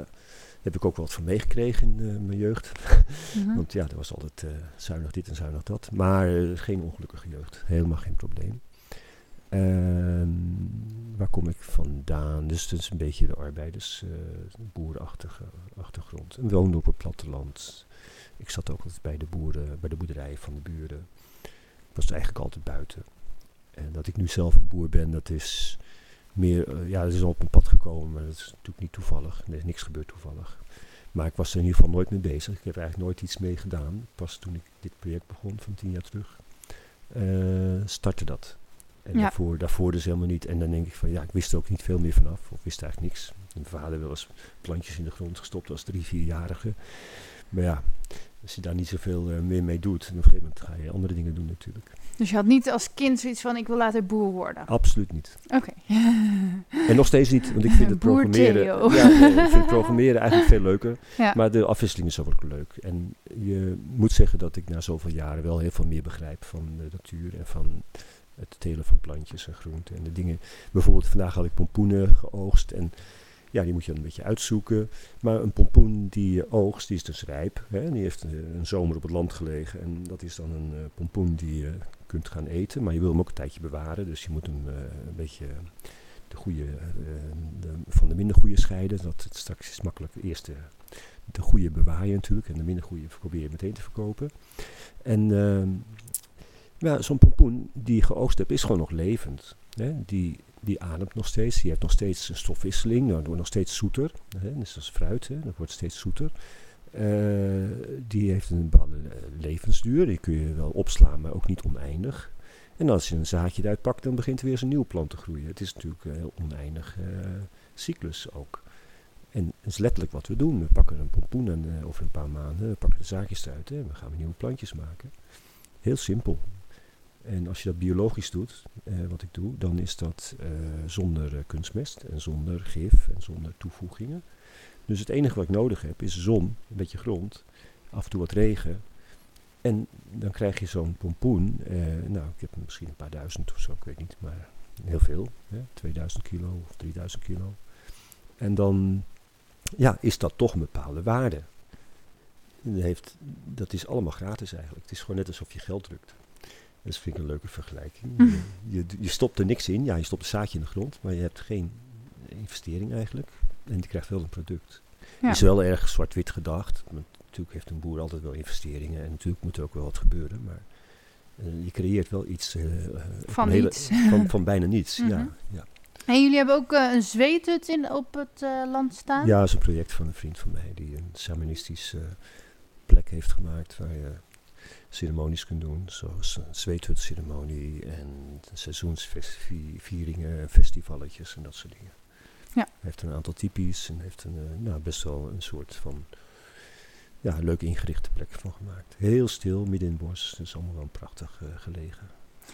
heb ik ook wel wat van meegekregen in eh, mijn jeugd. Mhm. Want ja, er was altijd eh, zuinig dit en zuinig dat. Maar eh, geen ongelukkige jeugd. Helemaal geen probleem. Ehm, waar kom ik vandaan? Dus het is een beetje de arbeiders, boerenachtige achtergrond. En woonde op het platteland. Ik zat ook altijd bij de boeren, bij de boerderijen van de buren. Ik was eigenlijk altijd buiten. En dat ik nu zelf een boer ben, dat is meer, eh, ja, dat is al op een pad gekomen, maar dat is natuurlijk niet toevallig. Er is niks gebeurd toevallig. Maar ik was er in ieder geval nooit mee bezig. Ik heb eigenlijk nooit iets mee gedaan. Pas toen ik dit project begon, van tien jaar terug, eh, startte dat. En Ja. daarvoor, daarvoor dus helemaal niet. En dan denk ik van, ja, ik wist er ook niet veel meer vanaf. Of wist eigenlijk niks. Mijn vader wel eens plantjes in de grond gestopt als drie, vierjarige. Maar ja, als je daar niet zoveel eh, meer mee doet, op een gegeven moment ga je andere dingen doen natuurlijk. Dus je had niet als kind zoiets van, ik wil later boer worden. Absoluut niet. Oké. En nog steeds niet, want ik vind het Boer programmeren, ja, ik vind het programmeren eigenlijk veel leuker. ja. Maar de afwisseling is ook leuk. En je moet zeggen dat ik na zoveel jaren wel heel veel meer begrijp van de natuur en van het telen van plantjes en groenten en de dingen. Bijvoorbeeld vandaag had ik pompoenen geoogst en ja, die moet je dan een beetje uitzoeken. Maar een pompoen die je oogst, die is dus rijp. Hè? Die heeft eh, een zomer op het land gelegen en dat is dan een eh, pompoen die je kunt gaan eten. Maar je wil hem ook een tijdje bewaren, dus je moet hem eh, een beetje de goede, eh, de, van de minder goede scheiden. Dat het straks is makkelijk eerst de, de goede bewaar natuurlijk en de minder goede probeer je meteen te verkopen. En ehm, ja, zo'n pompoen die je geoogst hebt is gewoon nog levend. Hè? Die, die ademt nog steeds, die heeft nog steeds een stofwisseling, nou, wordt nog steeds zoeter. Hè? Dus dat is fruit, hè? dat wordt steeds zoeter. Eh, die heeft een bepaalde eh, levensduur, die kun je wel opslaan, maar ook niet oneindig. En als je een zaadje eruit pakt, dan begint er weer zo'n nieuwe plant te groeien. Het is natuurlijk een heel oneindig eh, cyclus ook. En dat is letterlijk wat we doen. We pakken een pompoen en eh, over een paar maanden we pakken de zaadjes eruit en we gaan weer nieuwe plantjes maken. Heel simpel. En als je dat biologisch doet, wat ik doe, dan is dat zonder kunstmest en zonder gif en zonder toevoegingen. Dus het enige wat ik nodig heb is zon, een beetje grond, af en toe wat regen. En dan krijg je zo'n pompoen. eh, nou, ik heb misschien een paar duizend of zo, ik weet niet, maar heel veel. Hè, 2000 kilo of 3000 kilo. En dan ja, is dat toch een bepaalde waarde. heeft, dat is allemaal gratis eigenlijk. Het is gewoon net alsof je geld drukt. Dat vind ik een leuke vergelijking. Je, je stopt er niks in. Ja, je stopt een zaadje in de grond, maar je hebt geen investering eigenlijk. En je krijgt wel een product. Ja. is wel erg zwart-wit gedacht. Want natuurlijk heeft een boer altijd wel investeringen. En natuurlijk moet er ook wel wat gebeuren. Maar eh, je creëert wel iets. eh, eh, Van hele- niets. Van, van bijna niets, Mhm. ja. Ja, En jullie hebben ook een zweethut in, op het land staan? ja, dat is een project van een vriend van mij. Die een shamanistische plek heeft gemaakt. Waar je ceremonies kunt doen. Zoals een zweethutceremonie. En seizoensvieringen, festivalletjes en dat soort dingen. Ja. Heeft een aantal typisch en heeft een, eh, nou, best wel een soort van ja, leuk ingerichte plek van gemaakt. Heel stil, midden in het bos. Dus allemaal wel prachtig eh, gelegen.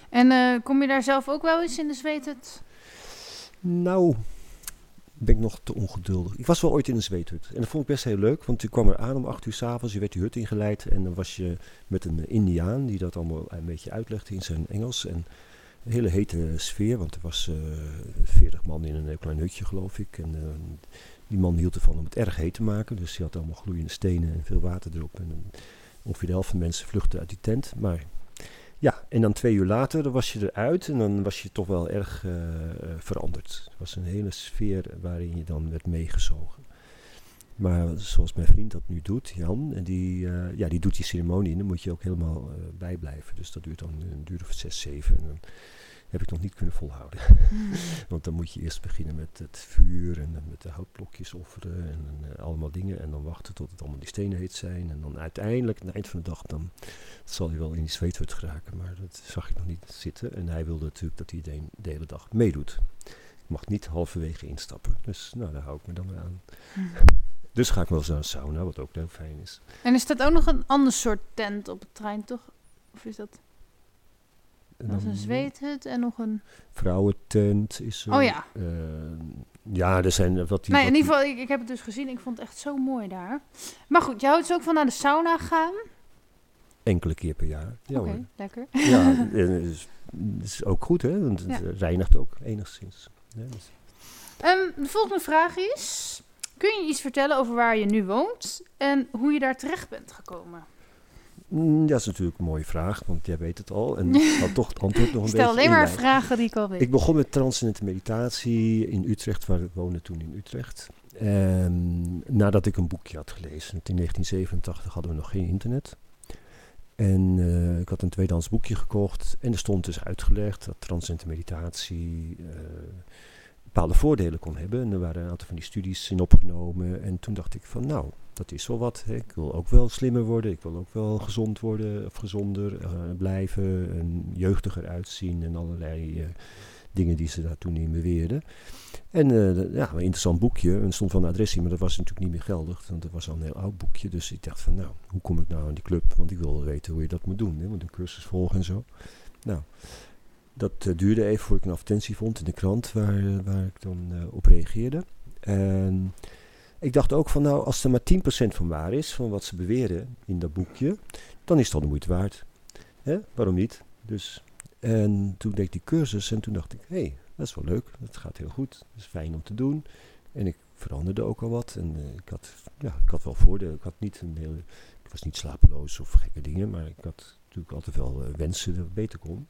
En eh, kom je daar zelf ook wel eens in de zweethut? Nou, ben ik nog te ongeduldig. Ik was wel ooit in een zweethut. En dat vond ik best heel leuk, want je kwam er aan om acht uur s'avonds. Je werd die hut ingeleid en dan was je met een indiaan die dat allemaal een beetje uitlegde in zijn Engels. En een hele hete sfeer, want er was veertig man in een heel klein hutje, geloof ik. En eh, die man hield ervan om het erg heet te maken. Dus die had allemaal gloeiende stenen en veel water erop. En eh, ongeveer de helft van de mensen vluchtte uit die tent. Maar ja, en dan twee uur later was je eruit en dan was je toch wel erg eh, eh, veranderd. Het was een hele sfeer waarin je dan werd meegezogen. Maar zoals mijn vriend dat nu doet, Jan, en die, eh, ja, die doet die ceremonie en dan moet je ook helemaal eh, bijblijven. Dus dat duurt dan een duur of zes, zeven. En dan heb ik nog niet kunnen volhouden. Want dan moet je eerst beginnen met het vuur en dan met de houtblokjes offeren en eh, allemaal dingen. En dan wachten tot het allemaal die stenen heet zijn. En dan uiteindelijk, aan het eind van de dag, dan zal hij wel in die zweethut geraken. Maar dat zag ik nog niet zitten. En hij wilde natuurlijk dat hij de, hele dag meedoet. Ik mag niet halverwege instappen. Dus nou, daar hou ik me dan aan. Dus ga ik wel eens naar een sauna, wat ook heel fijn is. En er staat ook nog een ander soort tent op het trein, toch? Of is dat, dat is een zweethut en nog een... Vrouwentent is er. Oh ja. Eh, ja, er zijn wat die... Nee, in ieder geval, ik, ik heb het dus gezien. Ik vond het echt zo mooi daar. Maar goed, je houdt dus ook van naar de sauna gaan. Enkele keer per jaar. Ja, Oké, lekker. ja het is, is ook goed, hè? Want het Ja. reinigt ook enigszins. Ja, dus- Ehm, de volgende vraag is... Kun je iets vertellen over waar je nu woont en hoe je daar terecht bent gekomen? Mm, dat is natuurlijk een mooie vraag, want jij weet het al. En ik had toch het antwoord nog een Ik beetje stel alleen maar vragen die ik al weet. Ik begon met transcendente meditatie in Utrecht, waar ik woonde toen in Utrecht. En nadat ik een boekje had gelezen. In 1987 hadden we nog geen internet. En eh, ik had een tweedehands boekje gekocht. En er stond dus uitgelegd dat transcendente meditatie eh, bepaalde voordelen kon hebben. En er waren een aantal van die studies in opgenomen. En toen dacht ik van nou, dat is wel wat. Hè. Ik wil ook wel slimmer worden. Ik wil ook wel gezond worden of gezonder eh, blijven. En jeugdiger uitzien en allerlei eh, dingen die ze daar toen in beweerden. En eh, ja, een interessant boekje. En stond wel een adres in, maar dat was natuurlijk niet meer geldig. Want dat was al een heel oud boekje. Dus ik dacht van nou, hoe kom ik nou aan die club? Want ik wil weten hoe je dat moet doen. Hè? Want een cursus volgen en zo. Nou, dat eh, duurde even voor ik een advertentie vond in de krant waar, eh, waar ik dan eh, op reageerde. En ik dacht ook van nou, als er maar 10% van waar is, van wat ze beweren in dat boekje, dan is het al de moeite waard. Hè? Waarom niet? Dus, en toen deed ik die cursus en toen dacht ik, hé, hey, dat is wel leuk, dat gaat heel goed, dat is fijn om te doen. En ik veranderde ook al wat en ik, had, ja, ik had wel voordelen, ik had niet een hele, ik was niet slapeloos of gekke dingen, maar ik had natuurlijk altijd wel wensen dat het beter kon.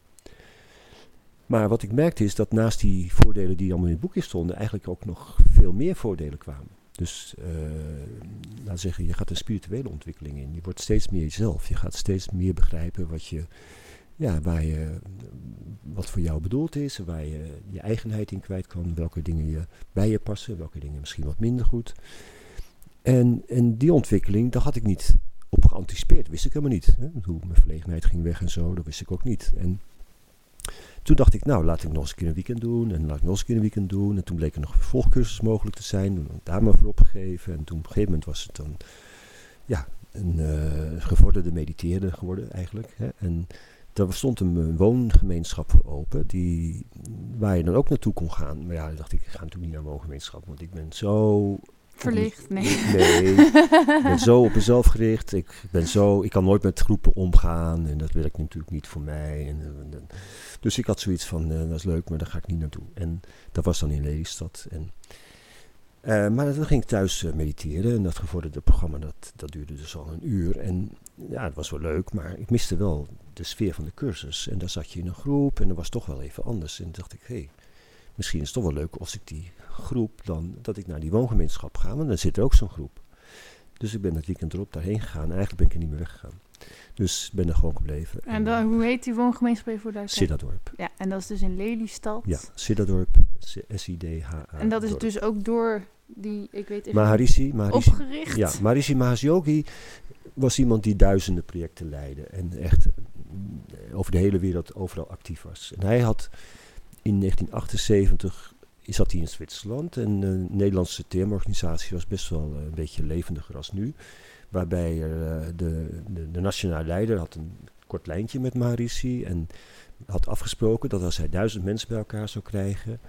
Maar wat ik merkte is dat naast die voordelen die allemaal in het boekje stonden, eigenlijk ook nog veel meer voordelen kwamen. Dus eh laten zeggen, je gaat een spirituele ontwikkeling in. Je wordt steeds meer jezelf. Je gaat steeds meer begrijpen wat je, ja, waar je, wat voor jou bedoeld is, waar je je eigenheid in kwijt kan, welke dingen je bij je passen, welke dingen misschien wat minder goed. En, en die ontwikkeling, daar had ik niet op geanticipeerd. Wist ik helemaal niet. Hè? Hoe mijn verlegenheid ging weg en zo, dat wist ik ook niet. En toen dacht ik, nou, laat ik nog eens een weekend doen. En laat ik nog eens een weekend doen. En toen bleek er nog vervolgcursus mogelijk te zijn. Toen daar maar voor opgegeven. En toen op een gegeven moment was het dan, ja, een eh, gevorderde mediteerder geworden eigenlijk. Hè. En daar stond een, een woongemeenschap voor open, die, waar je dan ook naartoe kon gaan. Maar ja, dacht ik, ik ga natuurlijk niet naar een woongemeenschap, want ik ben zo Verlicht, nee. Nee, ik ben zo op mezelf gericht. Ik, ben zo, ik kan nooit met groepen omgaan. En dat werkt natuurlijk niet voor mij. En, en- dus ik had zoiets van, eh, dat is leuk, maar daar ga ik niet naartoe. En dat was dan in Lelystad. En Eh, maar dan ging ik thuis eh, mediteren en dat gevorderde programma dat, dat duurde dus al een uur. En ja, het was wel leuk, maar ik miste wel de sfeer van de cursus. En daar zat je in een groep en dat was toch wel even anders. En toen dacht ik, hé, hey, misschien is het toch wel leuk als ik die groep dan, dat ik naar die woongemeenschap ga, want dan zit er ook zo'n groep. Dus ik ben dat weekend erop daarheen gegaan. Eigenlijk ben ik er niet meer weggegaan. Dus ben er gewoon gebleven. En dan, hoe heet die woongemeenschap voor daar? Siddadorp. Ja, en dat is dus in Lelystad. Ja, Siddadorp, S-I-D-H-A. En dat is dus ook door die, ik weet even Maharishi, Maharishi, opgericht? Ja, Maharishi Mahesh Yogi was iemand die duizenden projecten leidde. En echt eh, over de hele wereld overal actief was. En hij had in 1978 zat hij in Zwitserland. En de Nederlandse termorganisatie was best wel eh, een beetje levendiger als nu. Waarbij er, eh, de, de, de nationale leider had een kort lijntje met Maharishi. En had afgesproken dat als hij duizend mensen bij elkaar zou krijgen,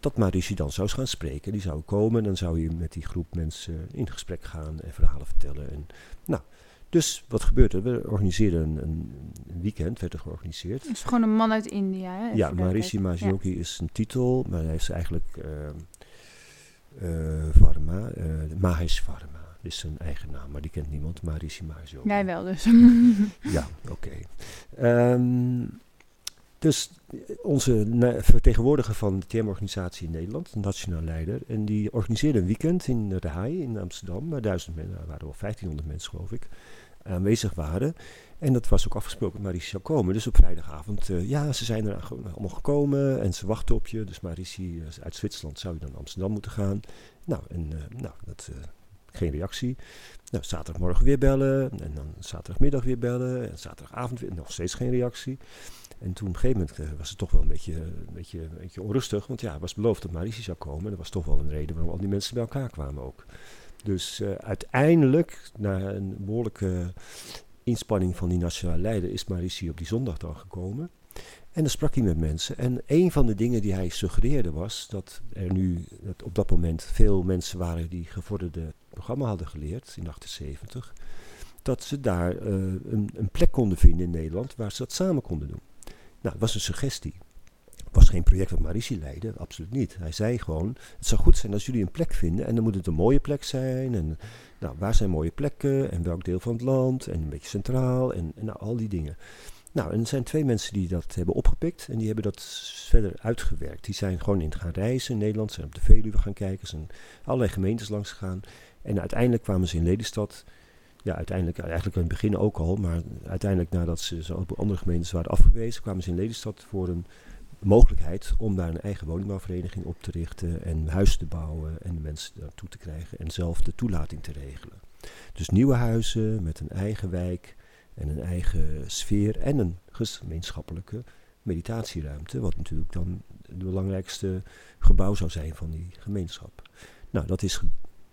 dat Maharishi dan zou gaan spreken. Die zou komen en dan zou hij met die groep mensen in gesprek gaan en verhalen vertellen. En, nou, dus wat gebeurde? We organiseerden een, een, weekend, werd er georganiseerd. Het is gewoon een man uit India, hè? Ja, Maharishi Mahesh is een titel, maar hij is eigenlijk uh, uh, Varma, uh, Mahesh Varma is zijn eigen naam, maar die kent niemand. Mahesh Yogi. Jij wel dus. ja, oké. Okay. Um, dus onze vertegenwoordiger van de TM-organisatie in Nederland, de nationaal leider, en die organiseerde een weekend in de Haai in Amsterdam, waar duizend mensen, waren wel 1500 mensen geloof ik, aanwezig waren. En dat was ook afgesproken Marici zou komen. Dus op vrijdagavond, uh, ja, ze zijn er allemaal gekomen en ze wachten op je. Dus Marici uh, uit Zwitserland zou je dan naar Amsterdam moeten gaan. Nou, en nou, dat, geen reactie. Nou, zaterdagmorgen weer bellen en dan zaterdagmiddag weer bellen en zaterdagavond weer, nog steeds geen reactie. En toen op een gegeven moment was het toch wel een beetje, een beetje, een beetje onrustig. Want ja, het was beloofd dat Marici zou komen. Dat was toch wel een reden waarom al die mensen bij elkaar kwamen ook. Dus uh, uiteindelijk, na een behoorlijke inspanning van die nationale leider, is Marici op die zondag dan gekomen. En dan sprak hij met mensen. En een van de dingen die hij suggereerde was dat er nu dat op dat moment veel mensen waren die gevorderde programma hadden geleerd in 78. Dat ze daar uh, een, een plek konden vinden in Nederland waar ze dat samen konden doen. Nou, het was een suggestie. Het was geen project wat Marici leidde, absoluut niet. Hij zei gewoon, het zou goed zijn als jullie een plek vinden en dan moet het een mooie plek zijn. En nou, waar zijn mooie plekken en welk deel van het land en een beetje centraal en, en nou, al die dingen. Nou, en er zijn twee mensen die dat hebben opgepikt en die hebben dat verder uitgewerkt. Die zijn gewoon in gaan reizen in Nederland, zijn op de Veluwe gaan kijken, zijn allerlei gemeentes langs gegaan. En uiteindelijk kwamen ze in Lelystad ja, uiteindelijk, eigenlijk in het begin ook al, maar uiteindelijk nadat ze op andere gemeentes waren afgewezen, kwamen ze in Lelystad voor een mogelijkheid om daar een eigen woningbouwvereniging op te richten en huizen te bouwen en de mensen naartoe te krijgen en zelf de toelating te regelen. Dus nieuwe huizen met een eigen wijk en een eigen sfeer en een gemeenschappelijke meditatieruimte, wat natuurlijk dan het belangrijkste gebouw zou zijn van die gemeenschap. Nou, dat is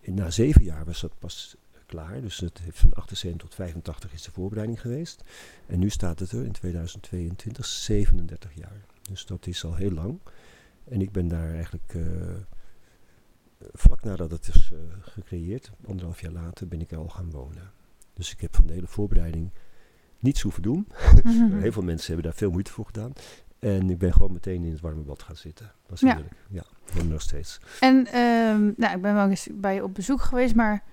na zeven jaar was dat pas klaar. Dus het heeft van 78 tot 85 is de voorbereiding geweest. En nu staat het er in 2022 37 jaar. Dus dat is al heel lang. En ik ben daar eigenlijk uh, vlak nadat het is uh, gecreëerd, anderhalf jaar later, ben ik er al gaan wonen. Dus ik heb van de hele voorbereiding niets hoeven doen. Heel veel mensen hebben daar veel moeite voor gedaan. En ik ben gewoon meteen in het warme bad gaan zitten. Dat is heerlijk. Ja, ja nog steeds. En um, nou, ik ben wel eens bij je op bezoek geweest, maar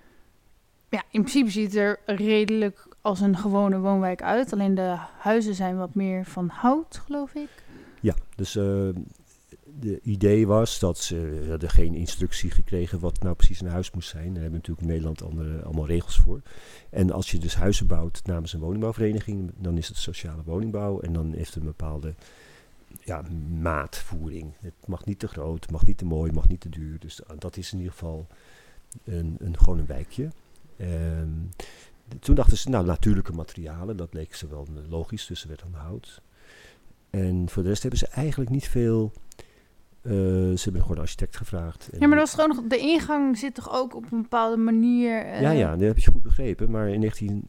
ja, in principe ziet het er redelijk als een gewone woonwijk uit. Alleen de huizen zijn wat meer van hout, geloof ik. Ja, dus uh, de idee was dat ze hadden geen instructie gekregen wat nou precies een huis moest zijn. Daar hebben natuurlijk in Nederland andere, allemaal regels voor. En als je dus huizen bouwt namens een woningbouwvereniging, dan is het sociale woningbouw. En dan heeft het een bepaalde ja, maatvoering. Het mag niet te groot, het mag niet te mooi, het mag niet te duur. Dus dat is in ieder geval een, een, gewoon een wijkje. Um, toen dachten ze, nou, natuurlijke materialen, dat leek ze wel logisch, dus er werd dan hout. En voor de rest hebben ze eigenlijk niet veel. Uh, ze hebben gewoon een architect gevraagd. Ja, maar dat was gewoon nog. De ingang zit toch ook op een bepaalde manier. Uh... Ja, ja, dat heb je goed begrepen. Maar in 19,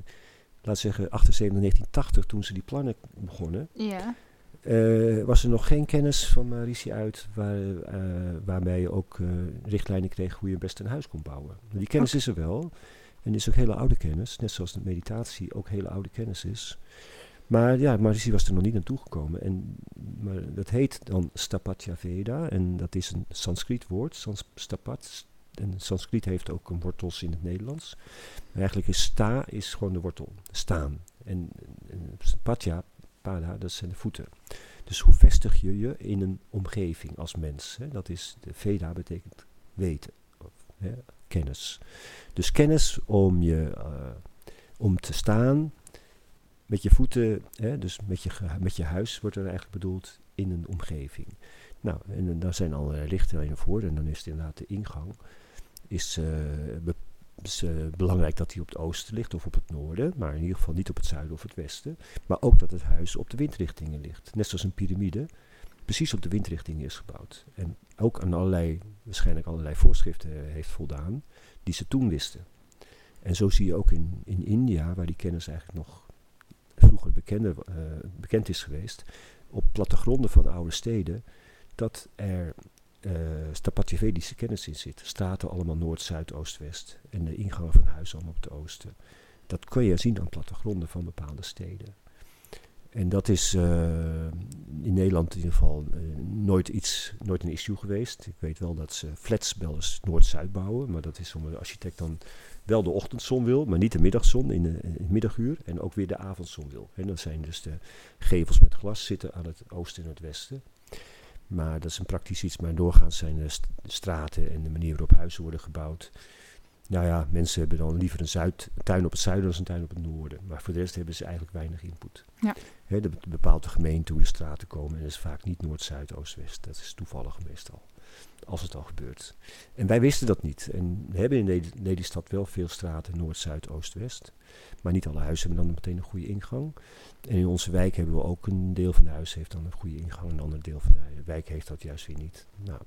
laat zeggen, 78, 1980, toen ze die plannen begonnen. Ja. Uh, was er nog geen kennis van Marici uit waar, waarbij je ook richtlijnen kreeg hoe je best een huis kon bouwen. Die kennis okay. is er wel. En is ook hele oude kennis, net zoals de meditatie ook hele oude kennis is. Maar ja, Maharishi was er nog niet naartoe gekomen. En, maar dat heet dan Stapatya Veda. En dat is een Sanskriet woord. Sans, stapat, en Sanskriet heeft ook een wortels in het Nederlands. Maar eigenlijk is sta is gewoon de wortel, staan. En, en pada, dat zijn de voeten. Dus hoe vestig je je in een omgeving als mens? Hè? Dat is, de Veda betekent weten, hè, kennis. Dus kennis om, je, uh, om te staan met je voeten, hè, dus met je, met je huis wordt er eigenlijk bedoeld, in een omgeving. Nou, en daar zijn allerlei lichtlijnen voor. En dan is het inderdaad de ingang. Is, uh, is uh, belangrijk dat hij op het oosten ligt of op het noorden. Maar in ieder geval niet op het zuiden of het westen. Maar ook dat het huis op de windrichtingen ligt. Net zoals een piramide precies op de windrichtingen is gebouwd. En ook aan allerlei, waarschijnlijk allerlei voorschriften heeft voldaan die ze toen wisten. En zo zie je ook in, in India, waar die kennis eigenlijk nog vroeger bekende, uh, bekend is geweest, op plattegronden van oude steden, dat er uh, kennis in zit. Straten allemaal noord, zuid, oost, west. En de ingangen van huizen allemaal op het oosten. Dat kun je zien aan plattegronden van bepaalde steden. En dat is uh, in Nederland in ieder geval uh, nooit, iets, nooit een issue geweest. Ik weet wel dat ze flats wel eens noord-zuid bouwen. Maar dat is omdat de architect dan wel de ochtendzon wil, maar niet de middagzon in, in het middaguur. En ook weer de avondzon wil. En dan zijn dus de gevels met glas zitten aan het oosten en het westen. Maar dat is een praktisch iets. Maar doorgaans zijn de straten en de manier waarop huizen worden gebouwd. Nou ja, mensen hebben dan liever een, zuid, een tuin op het zuiden dan een tuin op het noorden. Maar voor de rest hebben ze eigenlijk weinig input. Ja. He, de, bepaalt de gemeente hoe de straten komen. En dat is vaak niet noord, zuid, oost, west. Dat is toevallig meestal. Als het al gebeurt. En wij wisten dat niet. En we hebben in Lelystad wel veel straten noord, zuid, oost, west. Maar niet alle huizen hebben dan meteen een goede ingang. En in onze wijk hebben we ook een deel van de huis heeft dan een goede ingang. Een ander deel van de wijk heeft dat juist weer niet. Nou,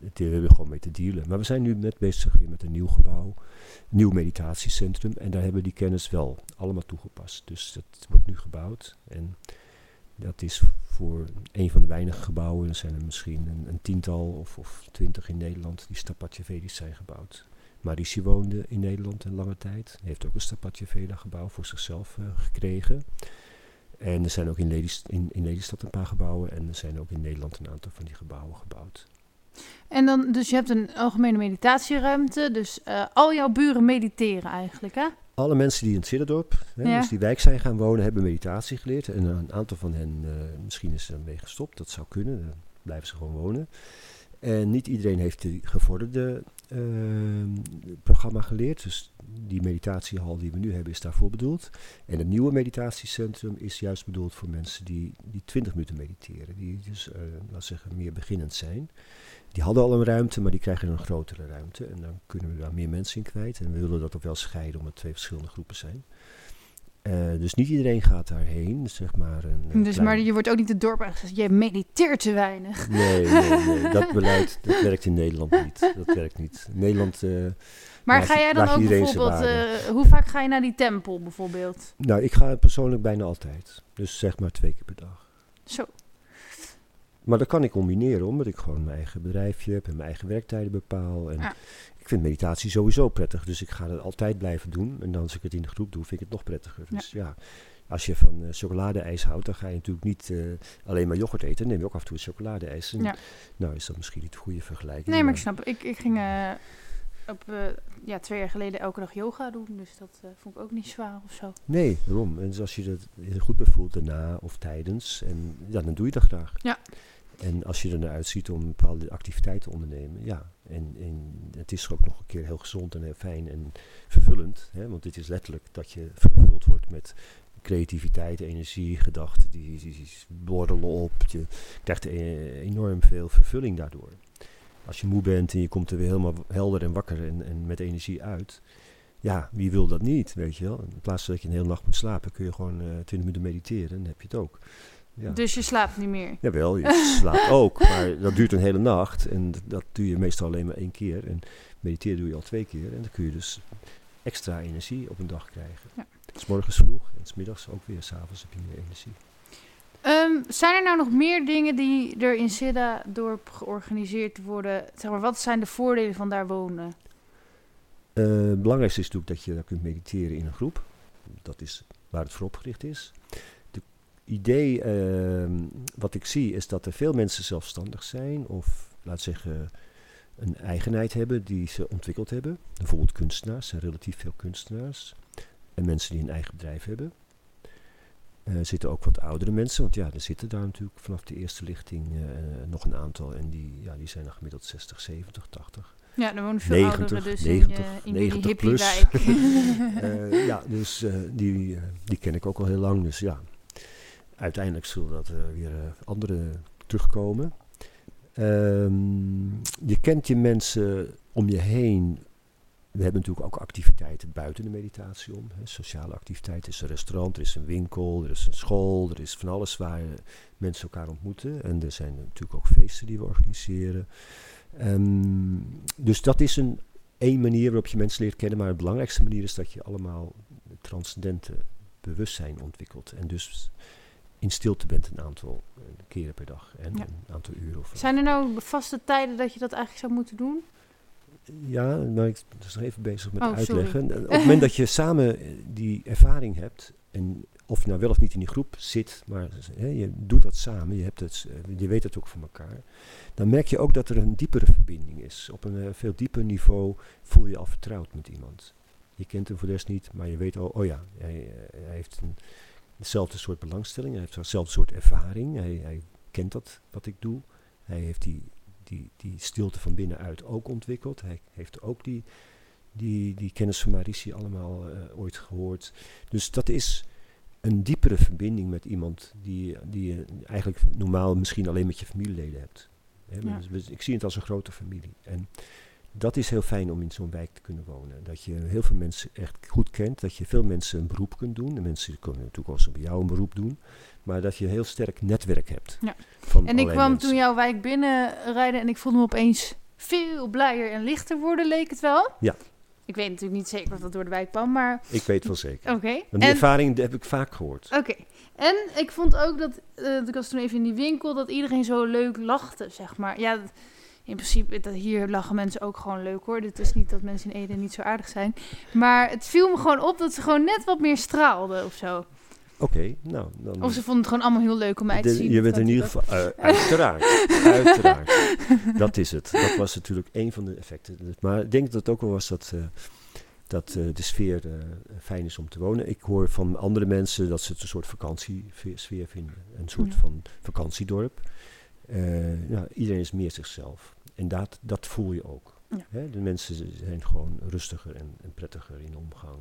daar hebben we gewoon mee te dealen. Maar we zijn nu net bezig weer met een nieuw gebouw, nieuw meditatiecentrum. En daar hebben we die kennis wel allemaal toegepast. Dus dat wordt nu gebouwd. En dat is voor een van de weinige gebouwen, er zijn er misschien een, een tiental of, of, twintig in Nederland, die Stapatjevedisch zijn gebouwd. Marici woonde in Nederland een lange tijd. Heeft ook een Stapatjeveda gebouw voor zichzelf uh, gekregen. En er zijn ook in, Lelystad, in, in Lelystad een paar gebouwen en er zijn ook in Nederland een aantal van die gebouwen gebouwd. En dan, dus je hebt een algemene meditatieruimte, dus uh, al jouw buren mediteren eigenlijk, hè? Alle mensen die in het Zidderdorp, hè, ja. dus die wijk zijn gaan wonen, hebben meditatie geleerd. En een aantal van hen, uh, misschien is er mee gestopt, dat zou kunnen, dan blijven ze gewoon wonen. En niet iedereen heeft de gevorderde programma geleerd. Dus die meditatiehal die we nu hebben is daarvoor bedoeld. En het nieuwe meditatiecentrum is juist bedoeld voor mensen die, die 20 minuten mediteren. Die dus, uh, laten zeggen, meer beginnend zijn. Die hadden al een ruimte, maar die krijgen een grotere ruimte. En dan kunnen we daar meer mensen in kwijt. En we willen dat ook wel scheiden, omdat het twee verschillende groepen zijn. Uh, dus niet iedereen gaat daarheen, zeg maar. Een, dus, klein... Maar je wordt ook niet het dorp gezegd, je mediteert te weinig. Nee, nee, nee. dat beleid dat werkt in Nederland niet. Dat werkt niet. Nederland... Uh, maar ga jij dan ook bijvoorbeeld, uh, hoe vaak ga je naar die tempel bijvoorbeeld? Nou, ik ga persoonlijk bijna altijd. Dus zeg maar twee keer per dag. Zo. Maar dat kan ik combineren, omdat ik gewoon mijn eigen bedrijfje heb en mijn eigen werktijden bepaal. En ja. Ik vind meditatie sowieso prettig, dus ik ga het altijd blijven doen. En dan als ik het in de groep doe, vind ik het nog prettiger. Dus ja, ja als je van uh, chocoladeijs houdt, dan ga je natuurlijk niet uh, alleen maar yoghurt eten. Dan neem je ook af en toe chocoladeijs. En, ja. Nou is dat misschien niet een goede vergelijking. Nee, maar ik snap. Ik, ik ging uh, op, ja, twee jaar geleden elke dag yoga doen. Dus dat vond ik ook niet zwaar of zo. Nee, waarom? En dus als je dat heel goed bevoelt daarna of tijdens, en, ja, dan doe je dat graag. Ja. En als je er naar uitziet om bepaalde activiteiten te ondernemen, ja. En, en het is ook nog een keer heel gezond en heel fijn en vervullend. Hè? Want dit is letterlijk dat je vervuld wordt met creativiteit, energie, gedachten, die, die, borrelen op. Je krijgt e enorm veel vervulling daardoor. Als je moe bent en je komt er weer helemaal helder en wakker en, en met energie uit. Ja, wie wil dat niet, weet je wel. In plaats dat je een hele nacht moet slapen, kun je gewoon uh, 20 minuten mediteren en dan heb je het ook. Ja. Dus je slaapt niet meer? Jawel, je slaapt ook. Maar dat duurt een hele nacht. En dat doe je meestal alleen maar één keer. En mediteren doe je al twee keer. En dan kun je dus extra energie op een dag krijgen. Ja. S morgens vroeg en s middags ook weer. S'avonds heb je meer energie. Um, zijn er nou nog meer dingen die er in Siddha-dorp georganiseerd worden? Zeg maar, wat zijn de voordelen van daar wonen? Uh, het belangrijkste is natuurlijk dat je daar kunt mediteren in een groep. Dat is waar het voor opgericht is idee uh, wat ik zie is dat er veel mensen zelfstandig zijn of laat zeggen een eigenheid hebben die ze ontwikkeld hebben. Bijvoorbeeld kunstenaars, er zijn relatief veel kunstenaars. En mensen die een eigen bedrijf hebben. Er zitten ook wat oudere mensen, want ja, er zitten daar natuurlijk vanaf de eerste lichting nog een aantal. En die, ja, die zijn dan gemiddeld 60, 70, 80. Ja, er wonen veel 90, ouderen dus 90, in, uh, in 90 die plus. Eh, ja, dus eh, die, eh, die ken ik ook al heel lang. Dus ja, uiteindelijk zullen dat eh, weer eh, andere terugkomen. Ehm, je kent je mensen om je heen. We hebben natuurlijk ook activiteiten buiten de meditatie om. Hè. Sociale activiteiten. Er is een restaurant, er is een winkel, er is een school. Er is van alles waar mensen elkaar ontmoeten. En er zijn natuurlijk ook feesten die we organiseren. Ehm, dus dat is een één manier waarop je mensen leert kennen. Maar de belangrijkste manier is dat je allemaal transcendente bewustzijn ontwikkelt. En dus in stilte bent een aantal eh, keren per dag en Ja. een aantal uren. Of, Zijn er nou vaste tijden dat je dat eigenlijk zou moeten doen? Ja, maar ik ben dus nog even bezig met Oh, uitleggen. En Op het moment dat je samen eh, die ervaring hebt, en of je nou wel of niet in die groep zit, maar hè, je doet dat samen, je, hebt het, eh, je weet het ook van elkaar, dan merk je ook dat er een diepere verbinding is. Op een veel dieper niveau voel je je al vertrouwd met iemand. Je kent hem voor de rest niet, maar je weet al, oh ja, hij, hij heeft een, hetzelfde soort belangstelling, hij heeft hetzelfde soort ervaring, hij, hij kent dat wat ik doe. Hij heeft die, die, die stilte van binnenuit ook ontwikkeld. Hij heeft ook die, die, die kennis van Marici allemaal eh, ooit gehoord. Dus dat is een diepere verbinding met iemand die, die je eigenlijk normaal misschien alleen met je familieleden hebt. Ja. dus ik zie het als een grote familie. En dat is heel fijn om in zo'n wijk te kunnen wonen. Dat je heel veel mensen echt goed kent. Dat je veel mensen een beroep kunt doen. De mensen kunnen natuurlijk ook zo bij jou een beroep doen. Maar dat je een heel sterk netwerk hebt. Ja. Van En ik kwam mensen. toen jouw wijk binnenrijden en ik voelde me opeens veel blijer en lichter worden, leek het wel. Ja. Ik weet natuurlijk niet zeker of dat door de wijk kwam, maar Ik weet wel zeker. oké. Want die En- ervaring heb ik vaak gehoord. Oké. En ik vond ook dat, eh, ik was toen even in die winkel, dat iedereen zo leuk lachte, zeg maar. Ja, dat- in principe, dat hier lachen mensen ook gewoon leuk hoor. Dit is niet dat mensen in Ede niet zo aardig zijn. Maar het viel me gewoon op dat ze gewoon net wat meer straalden of zo. Oké, nou dan. Of ze vonden het gewoon allemaal heel leuk om mij te de- zien. je bent in ieder geval. eh, uiteraard. uiteraard. Dat is het. Dat was natuurlijk een van de effecten. Maar ik denk dat het ook wel was dat. eh, dat eh, de sfeer fijn is om te wonen. Ik hoor van andere mensen dat ze het een soort vakantiesfeer vinden. Een soort Ja. van vakantiedorp. Ja, iedereen is meer zichzelf. En dat, dat voel je ook. Ja. Hè, de mensen zijn gewoon rustiger en, en prettiger in omgang.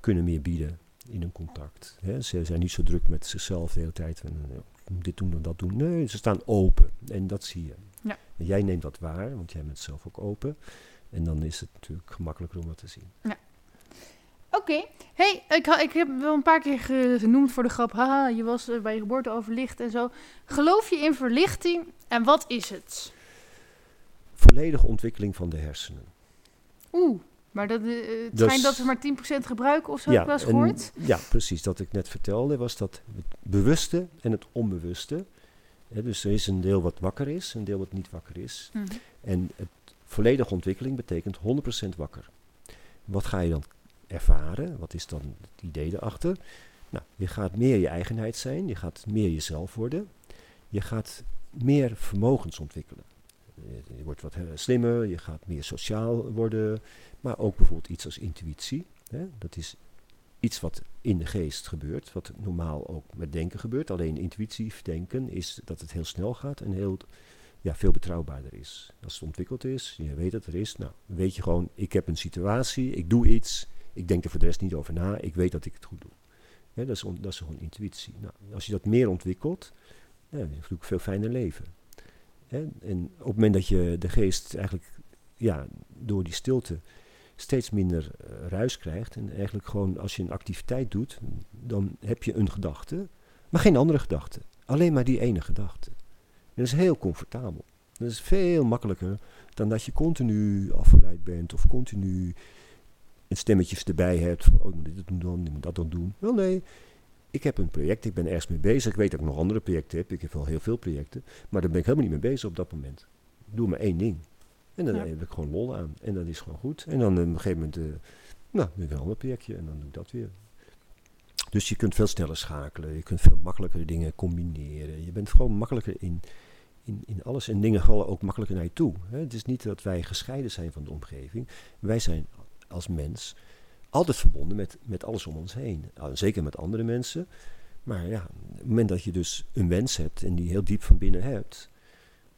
Kunnen meer bieden in hun contact. Hè. Ze zijn niet zo druk met zichzelf de hele tijd. En, eh, dit doen en dat doen. Nee, ze staan open. En dat zie je. Ja. En jij neemt dat waar, want jij bent zelf ook open. En dan is het natuurlijk gemakkelijker om dat te zien. Oké. Hey, ik, ik heb wel een paar keer genoemd voor de grap. Haha, je was eh, bij je geboorte overlicht en zo. Geloof je in verlichting en wat is het? Volledige ontwikkeling van de hersenen. Oeh, maar dat, eh, het Dus- schijnt dat we maar 10% gebruiken of zo, heb ik wel eens en- gehoord. ja, precies. Dat ik net vertelde was dat het bewuste en het onbewuste. Hè, dus er is een deel wat wakker is, een deel wat niet wakker is. Mhm. En het volledige ontwikkeling betekent 100% wakker. Wat ga je dan ervaren? Wat is dan het idee erachter? Nou, je gaat meer je eigenheid zijn, je gaat meer jezelf worden, je gaat meer vermogens ontwikkelen. Je- wordt wat eh, slimmer, je gaat meer sociaal worden, maar ook bijvoorbeeld iets als intuïtie. Hè? Dat is iets wat in de geest gebeurt, wat normaal ook met denken gebeurt. Alleen intuïtief denken is dat het heel snel gaat en heel ja, veel betrouwbaarder is. Als het ontwikkeld is, je weet dat er is, nou, weet je gewoon, ik heb een situatie, ik doe iets, ik denk er voor de rest niet over na, ik weet dat ik het goed doe. Dat, is dat is gewoon intuïtie. Nou, als je dat meer ontwikkelt, ja, dan heb natuurlijk veel fijner leven. En op het moment dat je de geest eigenlijk ja, door die stilte steeds minder eh, ruis krijgt, en eigenlijk gewoon als je een activiteit doet, dan heb je een gedachte, maar geen andere gedachte. Alleen maar die ene gedachte. Dat is heel comfortabel. Dat is veel makkelijker dan dat je continu afgeleid bent of continu stemmetjes erbij hebt van, oh, dit doen dan, moet dat dan doen. Wel nee, ik heb een project, ik ben ergens mee bezig. Ik weet dat ik nog andere projecten heb. Ik heb wel heel veel projecten, maar daar ben ik helemaal niet mee bezig op dat moment. Ik doe maar één ding. En dan Ja. heb ik gewoon lol aan. En dat is gewoon goed. En dan eh, op een gegeven moment, eh, nou, ik een ander projectje en dan doe ik dat weer. Dus je kunt veel sneller schakelen. Je kunt veel makkelijker dingen combineren. Je bent gewoon makkelijker in, in, in alles. En dingen vallen ook makkelijker naar je toe. Hè. Het is niet dat wij gescheiden zijn van de omgeving. Wij zijn als mens altijd verbonden met, met alles om ons heen. Nou, zeker met andere mensen. Maar ja, op het moment dat je dus een wens hebt en die heel diep van binnen hebt,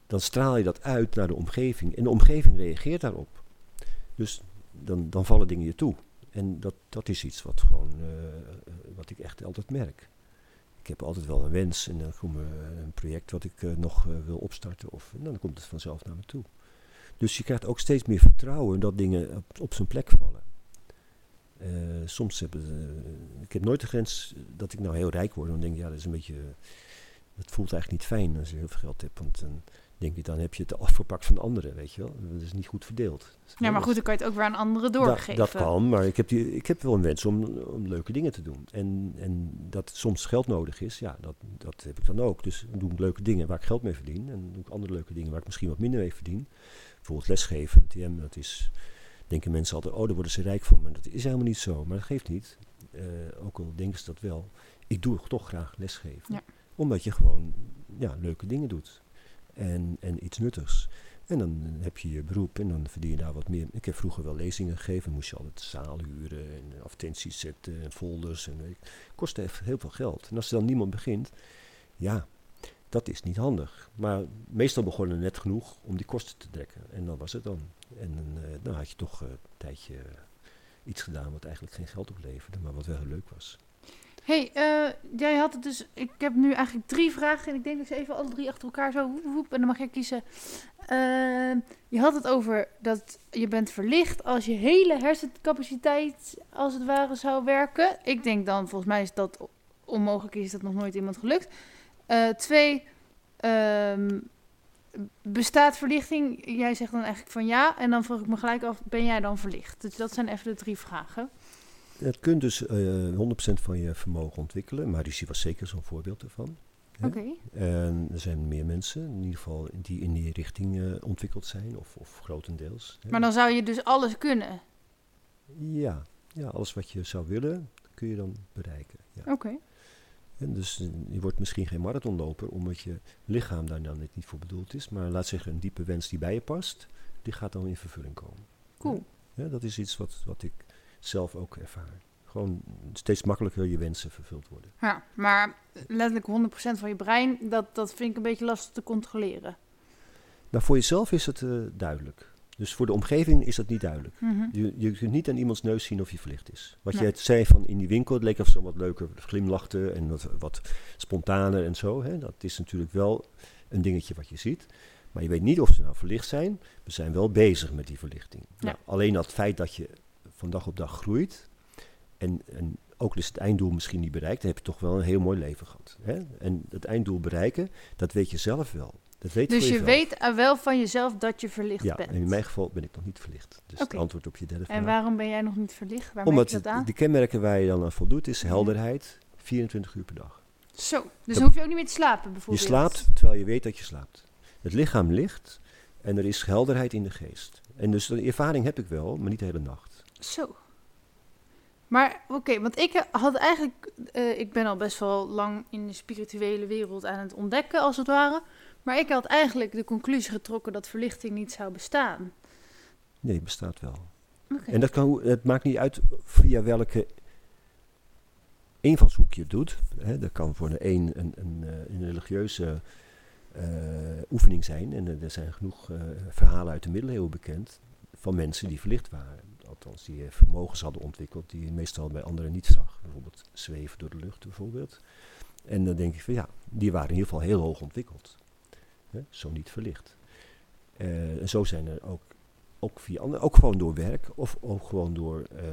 dan straal je dat uit naar de omgeving. En de omgeving reageert daarop. Dus dan, dan vallen dingen je toe. En dat, dat is iets wat, gewoon, uh, wat ik echt altijd merk. Ik heb altijd wel een wens en dan komt een project wat ik uh, nog wil opstarten. Of, dan komt het vanzelf naar me toe. Dus je krijgt ook steeds meer vertrouwen dat dingen op, op zijn plek vallen. Uh, soms hebben uh, ik heb nooit de grens dat ik nou heel rijk word. Dan denk ik, ja, dat is een beetje. Dat voelt eigenlijk niet fijn als je heel veel geld hebt. Want dan denk je, dan heb je het afgepakt van anderen, weet je wel. Dat is niet goed verdeeld. Ja, maar goed, dan kan je het ook weer aan anderen doorgeven. Dat, dat kan, maar ik heb, die, ik heb wel een wens om, om leuke dingen te doen. En, en dat soms geld nodig is, ja, dat, dat heb ik dan ook. Dus doe ik leuke dingen waar ik geld mee verdien. En doe ik andere leuke dingen waar ik misschien wat minder mee verdien. Bijvoorbeeld lesgeven, TM, dat is denken mensen altijd, oh, daar worden ze rijk van. Maar dat is helemaal niet zo. Maar dat geeft niet. Uh, ook al denken ze dat wel. Ik doe toch graag lesgeven. Ja. Omdat je gewoon ja, leuke dingen doet. En, en iets nuttigs. En dan heb je je beroep en dan verdien je daar wat meer. Ik heb vroeger wel lezingen gegeven. moest je altijd zaal huren en advertenties zetten en folders. En kostte heel veel geld. En als er dan niemand begint, ja, dat is niet handig. Maar meestal begonnen net genoeg om die kosten te dekken. En dan was het dan. En uh, dan had je toch uh, een tijdje iets gedaan wat eigenlijk geen geld opleverde, maar wat wel heel leuk was. hey, jij had het dus. Ik heb nu eigenlijk drie vragen en ik denk dat ze even alle drie achter elkaar zo woep, en dan mag jij kiezen. je had het over dat je bent verlicht als je hele hersencapaciteit als het ware zou werken. Ik denk dan, volgens mij is dat onmogelijk, is dat nog nooit iemand gelukt. Twee, um, bestaat verlichting? Jij zegt dan eigenlijk van ja. En dan vroeg ik me gelijk af, ben jij dan verlicht? Dus dat zijn even de drie vragen. Het kunt dus uh, 100% van je vermogen ontwikkelen. Marici was zeker zo'n voorbeeld ervan. Oké. Okay. En er zijn meer mensen, in ieder geval, die in die richting uh, ontwikkeld zijn, of, of grotendeels. Maar dan zou je dus alles kunnen? Ja, ja, alles wat je zou willen, kun je dan bereiken. Ja. Oké. Okay. En dus eh, je wordt misschien geen marathonloper, omdat je lichaam daar dan niet voor bedoeld is. Maar laat zeggen, een diepe wens die bij je past, die gaat dan in vervulling komen. Cool. Ja, dat is iets wat, wat ik zelf ook ervaar. Gewoon steeds makkelijker je wensen vervuld worden. Ja, maar letterlijk 100% van je brein, dat, dat vind ik een beetje lastig te controleren. Nou, voor jezelf is het uh, duidelijk. Dus voor de omgeving is dat niet duidelijk. Mhm. je, je kunt niet aan iemands neus zien of je verlicht is. Wat jij zei van in die winkel, het leek of ze wat leuker glimlachten en wat, wat spontaner en zo. Hè. Dat is natuurlijk wel een dingetje wat je ziet. Maar je weet niet of ze nou verlicht zijn. We zijn wel bezig met die verlichting. Ja. Nou, alleen dat feit dat je van dag op dag groeit en, en ook dus het einddoel misschien niet bereikt, dan heb je toch wel een heel mooi leven gehad. Hè? En het einddoel bereiken, dat weet je zelf wel. Dat weet dus je, je weet wel van jezelf dat je verlicht ja, bent? en in mijn geval ben ik nog niet verlicht. Dus het antwoord op je derde vraag. En waarom ben jij nog niet verlicht? Waar Omdat merk je dat aan? de kenmerken waar je dan aan voldoet is helderheid, 24 uur per dag. Zo, dus dan hoef je ook niet meer te slapen Je bijvoorbeeld? slaapt terwijl je weet dat je slaapt. Het lichaam ligt en er is helderheid in de geest. En dus de ervaring heb ik wel, maar niet de hele nacht. Zo. Maar oké, want ik had eigenlijk, eh, ik ben al best wel lang in de spirituele wereld aan het ontdekken, als het ware. Maar ik had eigenlijk de conclusie getrokken dat verlichting niet zou bestaan. Nee, bestaat wel. En dat kan, het maakt niet uit via welke invalshoek je het doet. Hè, dat kan voor de een een, een, eh, een religieuze eh, oefening zijn. En er- er zijn genoeg eh, verhalen uit de middeleeuwen bekend van mensen die verlicht waren. Althans, die vermogens hadden ontwikkeld die je meestal bij anderen niet zag. Bijvoorbeeld zweven door de lucht bijvoorbeeld. En dan denk ik van ja, die waren in ieder geval heel hoog ontwikkeld. Hè, zo niet verlicht. Eh, en zo zijn er ook, ook via andere, ook gewoon door werk of ook gewoon door eh,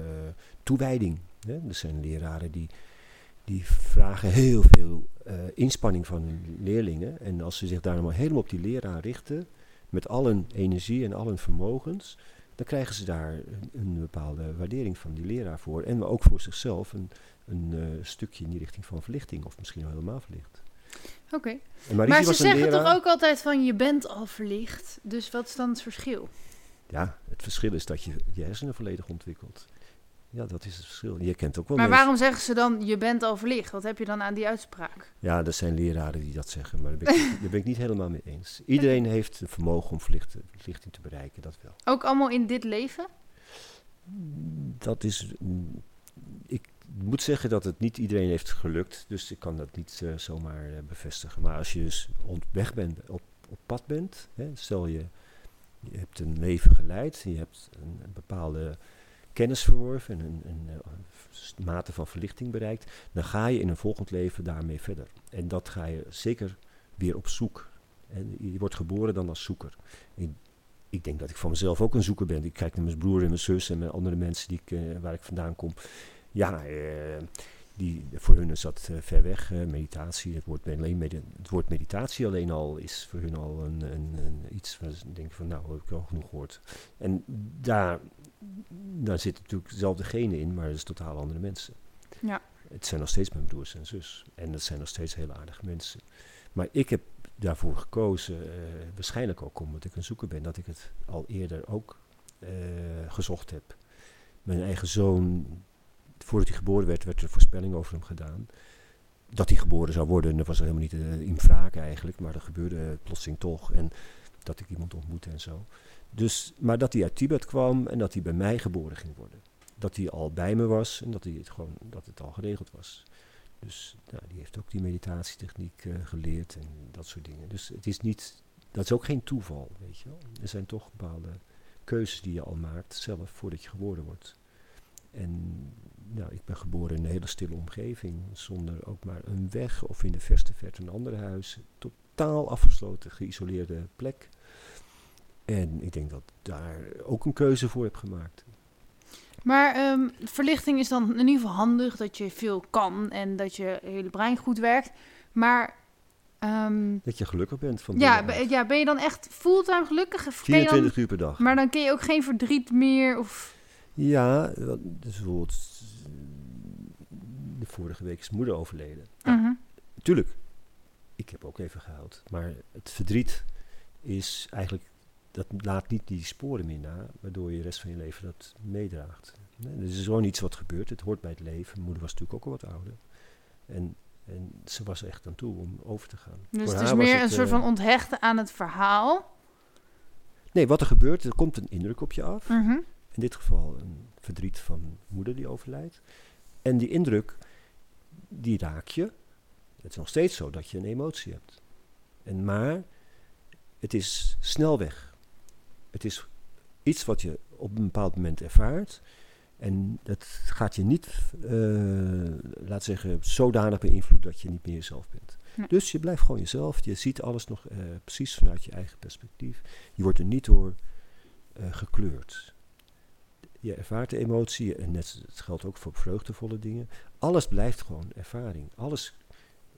toewijding. Hè. Er zijn leraren die, die vragen heel veel eh, inspanning van hun leerlingen. En als ze zich daar maar helemaal op die leraar richten, met al hun energie en al hun vermogens, dan krijgen ze daar een, bepaalde waardering van die leraar voor. En ook voor zichzelf een, een stukje in die richting van verlichting, of misschien wel helemaal verlicht. Oké. Maar ze zeggen leraar. toch ook altijd van je bent al verlicht. Dus wat is dan het verschil? Ja, het verschil is dat je je hersenen volledig ontwikkelt. Ja, dat is het verschil. Je kent ook wel Maar mensen- waarom zeggen ze dan, je bent al verlicht? Wat heb je dan aan die uitspraak? Ja, er zijn leraren die dat zeggen, maar daar ben ik, daar ben ik niet helemaal mee eens. Iedereen heeft het vermogen om verlichting te bereiken, dat wel. Ook allemaal in dit leven? Dat is. Moet zeggen dat het niet iedereen heeft gelukt, dus ik kan dat niet eh, zomaar eh, bevestigen. Maar als je dus weg bent, op, op pad bent, hè, stel je, je hebt een leven geleid, je hebt een, bepaalde kennis verworven en een, een, eh, mate van verlichting bereikt, dan ga je in een volgend leven daarmee verder. En dat ga je zeker weer op zoek. En je wordt geboren dan als zoeker. Ik, denk dat ik van mezelf ook een zoeker ben. Ik kijk naar mijn broer en mijn zus en mijn andere mensen die ik, waar ik vandaan kom. Ja, eh, die, voor hun is dat eh, ver weg, eh, meditatie. Het woord, alleen, het woord meditatie alleen al is voor hun al een, een, een iets waar ze denken van nou, heb ik wel genoeg gehoord. En daar, daar zitten natuurlijk dezelfde genen in, maar het is totaal andere mensen. Ja. Het zijn nog steeds mijn broers en zus. En dat zijn nog steeds hele aardige mensen. Maar ik heb daarvoor gekozen, waarschijnlijk ook omdat ik een zoeker ben, dat ik het al eerder ook gezocht heb. Mijn eigen zoon, voordat hij geboren werd, werd er voorspelling over hem gedaan. Dat hij geboren zou worden, dat was helemaal niet eh, in wraak eigenlijk, maar dat gebeurde plotseling toch. En dat ik iemand ontmoette en zo. Dus, maar dat hij uit Tibet kwam en dat hij bij mij geboren ging worden. Dat hij al bij me was en dat, hij het, gewoon, dat het al geregeld was. Dus nou, die heeft ook die meditatietechniek eh, geleerd en dat soort dingen. Dus het is niet, dat is ook geen toeval, weet je wel. Er zijn toch bepaalde keuzes die je al maakt zelf voordat je geboren wordt. En nou, ik ben geboren in een hele stille omgeving, zonder ook maar een weg of in de verste verte een ander huis. Totaal afgesloten, geïsoleerde plek. En ik denk dat ik daar ook een keuze voor heb gemaakt. Maar ehm, verlichting is dan in ieder geval handig, dat je veel kan en dat je hele brein goed werkt. Maar em, Dat je gelukkig bent van ja, ja, ben je dan echt fulltime gelukkig? Of ken je dan- 24 uur per dag. maar dan ken je ook geen verdriet meer? Of, Ja, dus bijvoorbeeld, de vorige week is moeder overleden. Mhm. Tuurlijk, ik heb ook even gehuild. Maar het verdriet is eigenlijk, dat laat niet die sporen meer na, waardoor je de rest van je leven dat meedraagt. Nee, er is gewoon iets wat gebeurt, het hoort bij het leven. Mijn moeder was natuurlijk ook al wat ouder. En, en ze was echt aan toe om over te gaan. Dus Voor het is meer een soort eh, van onthechten aan het verhaal. Nee, wat er gebeurt, er komt een indruk op je af. Mhm. In dit geval een verdriet van moeder die overlijdt. En die indruk, die raak je. Het is nog steeds zo dat je een emotie hebt. En maar, het is snel weg. Het is iets wat je op een bepaald moment ervaart. En dat gaat je niet, eh laat zeggen, zodanig beïnvloeden dat je niet meer jezelf bent. Nee. Dus je blijft gewoon jezelf. Je ziet alles nog eh, precies vanuit je eigen perspectief. Je wordt er niet door eh, gekleurd. Je ervaart de emotie en net, het geldt ook voor vreugdevolle dingen. Alles blijft gewoon ervaring. Alles.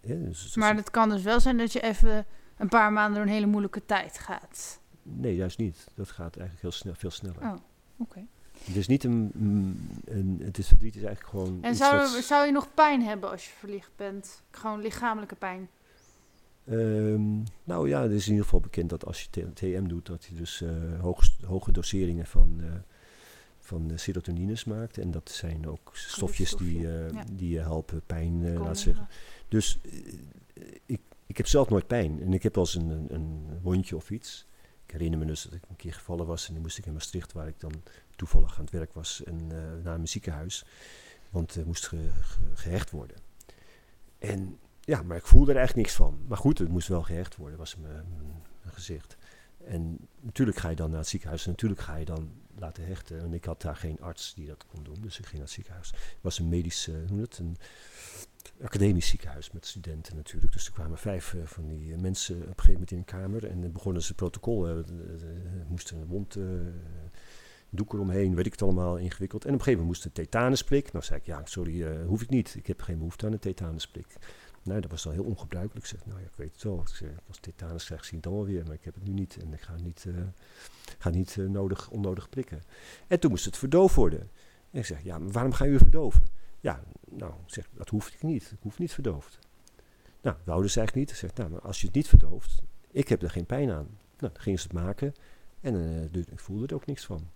hè, dus Maar het kan dus wel zijn dat je even een paar maanden door een hele moeilijke tijd gaat. Nee, juist niet. Dat gaat eigenlijk heel snel, veel sneller. Oh, oké. Het is niet een, een, een- Het is verdriet is eigenlijk gewoon. En zou, wat- zou je nog pijn hebben als je verlicht bent? Gewoon lichamelijke pijn? Ehm, nou ja, het is in ieder geval bekend dat als je TM doet, dat je dus eh, hoog, hoge doseringen van, eh, van eh, serotonines maakt. En dat zijn ook stofjes die, eh, ja. die je helpen pijn, eh, laat zeggen. Dus eh, ik, ik heb zelf nooit pijn. En ik heb wel eens een, een, een wondje of iets. Ik herinner me dus dat ik een keer gevallen was en dan moest ik in Maastricht, waar ik dan toevallig aan het werk was, en, eh, naar een ziekenhuis. Want er moest ge- ge- gehecht worden. En ja, maar ik voelde er eigenlijk niks van. Maar goed, het moest wel gehecht worden, was mijn, mijn- mijn gezicht. En natuurlijk ga je dan naar het ziekenhuis en natuurlijk ga je dan laten hechten. En ik had daar geen arts die dat kon doen, dus ik ging naar het ziekenhuis. Het was een medisch, hoe het, een academisch ziekenhuis met studenten natuurlijk. Dus er kwamen vijf eh, van die eh, mensen op een gegeven moment in een kamer. En begonnen ze protocol, eh, eh, moesten een mond... eh, doek eromheen, weet ik het allemaal, ingewikkeld. En op een gegeven moment moest een tetanusprik. Nou zei ik, ja, sorry, hoef ik niet. Ik heb geen behoefte aan een tetanusprik. Nou, dat was dan heel ongebruikelijk. Ik zeg, nou ja, ik weet het wel. Ik zeg, als tetanus krijg, zie ik het dan wel weer. Maar ik heb het nu niet. En ik ga niet, eh, ga niet eh, nodig, onnodig prikken. En toen moest het verdoofd worden. En ik zeg, ja, maar waarom ga je verdoven? Ja, nou, zeg, dat hoef ik niet. Ik hoef niet verdoofd. Nou, wouden ze eigenlijk niet. Ik zeg, nou, maar als je het niet verdooft, ik heb er geen pijn aan. Nou, dan gingen ze het maken. En dus ik voelde er ook niks van.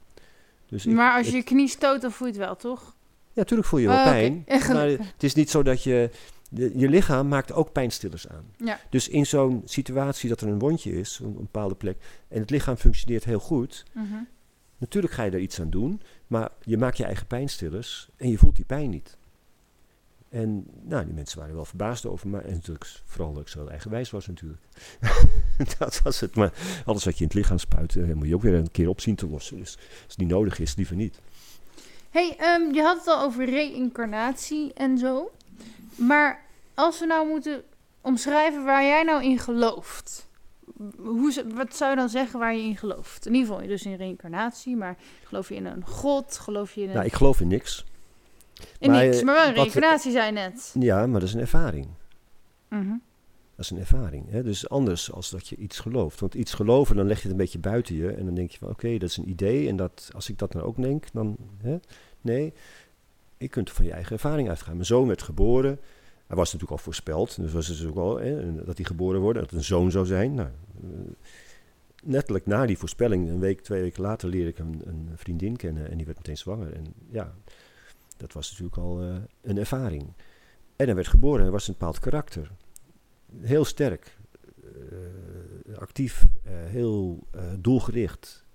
Dus ik- Maar als je je knie stoot, dan voel je het wel, toch? Ja, natuurlijk voel je wel Oh, pijn. Echt Maar het is niet zo dat je... de- je lichaam maakt ook pijnstillers aan. Ja. Dus in zo'n situatie dat er een wondje is, op een bepaalde plek... en het lichaam functioneert heel goed... Mhm. natuurlijk ga je er iets aan doen... maar je maakt je eigen pijnstillers en je voelt die pijn niet. En nou, die mensen waren wel verbaasd over me. En natuurlijk vooral dat ik zo eigenwijs was natuurlijk. dat was het. Maar alles wat je in het lichaam spuit... eh, moet je ook weer een keer op zien te lossen. Dus als het niet nodig is, liever niet. hey, ehm, je had het al over reïncarnatie en zo. Maar als we nou moeten omschrijven waar jij nou in gelooft. Hoe, wat zou je dan zeggen waar je in gelooft? In ieder geval dus in reïncarnatie, maar geloof je in een god? Geloof je in een... Nou, ik geloof in niks. in maar, niks, eh, maar wel een wat- reïncarnatie zei je net. Ja, maar dat is een ervaring. Mhm. Dat is een ervaring. Hè? Dus anders als dat je iets gelooft. Want iets geloven, dan leg je het een beetje buiten je. En dan denk je van, oké, dat is een idee. En dat, als ik dat nou ook denk, dan... Hè? Nee, je kunt van je eigen ervaring uitgaan. Mijn zoon werd geboren. Hij was natuurlijk al voorspeld. Dus was het dus ook al hè, dat hij geboren wordt. Dat een zoon zou zijn. Nou, eh, na die voorspelling, een week, twee weken later, leerde ik een, een vriendin kennen. En die werd meteen zwanger. En ja, dat was natuurlijk al eh, een ervaring. En hij werd geboren. Hij was een bepaald karakter heel sterk, eh, actief, heel doelgericht.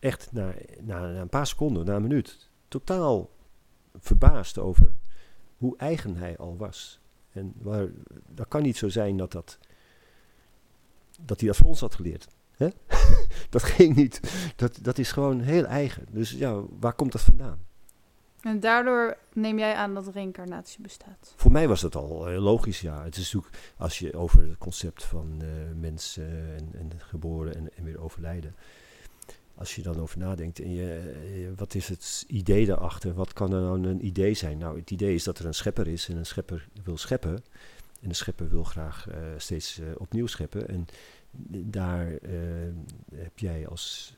Echt na, na een paar seconden, na een minuut, totaal verbaasd over hoe eigen hij al was. En waar, dat kan niet zo zijn dat, dat, dat hij dat van ons had geleerd. Hè? dat ging niet. Dat, dat is gewoon heel eigen. Dus ja, waar komt dat vandaan? En daardoor neem jij aan dat reïncarnatie bestaat. Voor mij was dat al eh, logisch, ja. Het is natuurlijk, als je over het concept van eh mensen en, en geboren en, en weer overlijden. Als je dan over nadenkt en je, eh, wat is het idee daarachter? Wat kan er nou een idee zijn? Nou, het idee is dat er een schepper is en een schepper wil scheppen. En de schepper wil graag eh, steeds eh, opnieuw scheppen. En daar heb jij als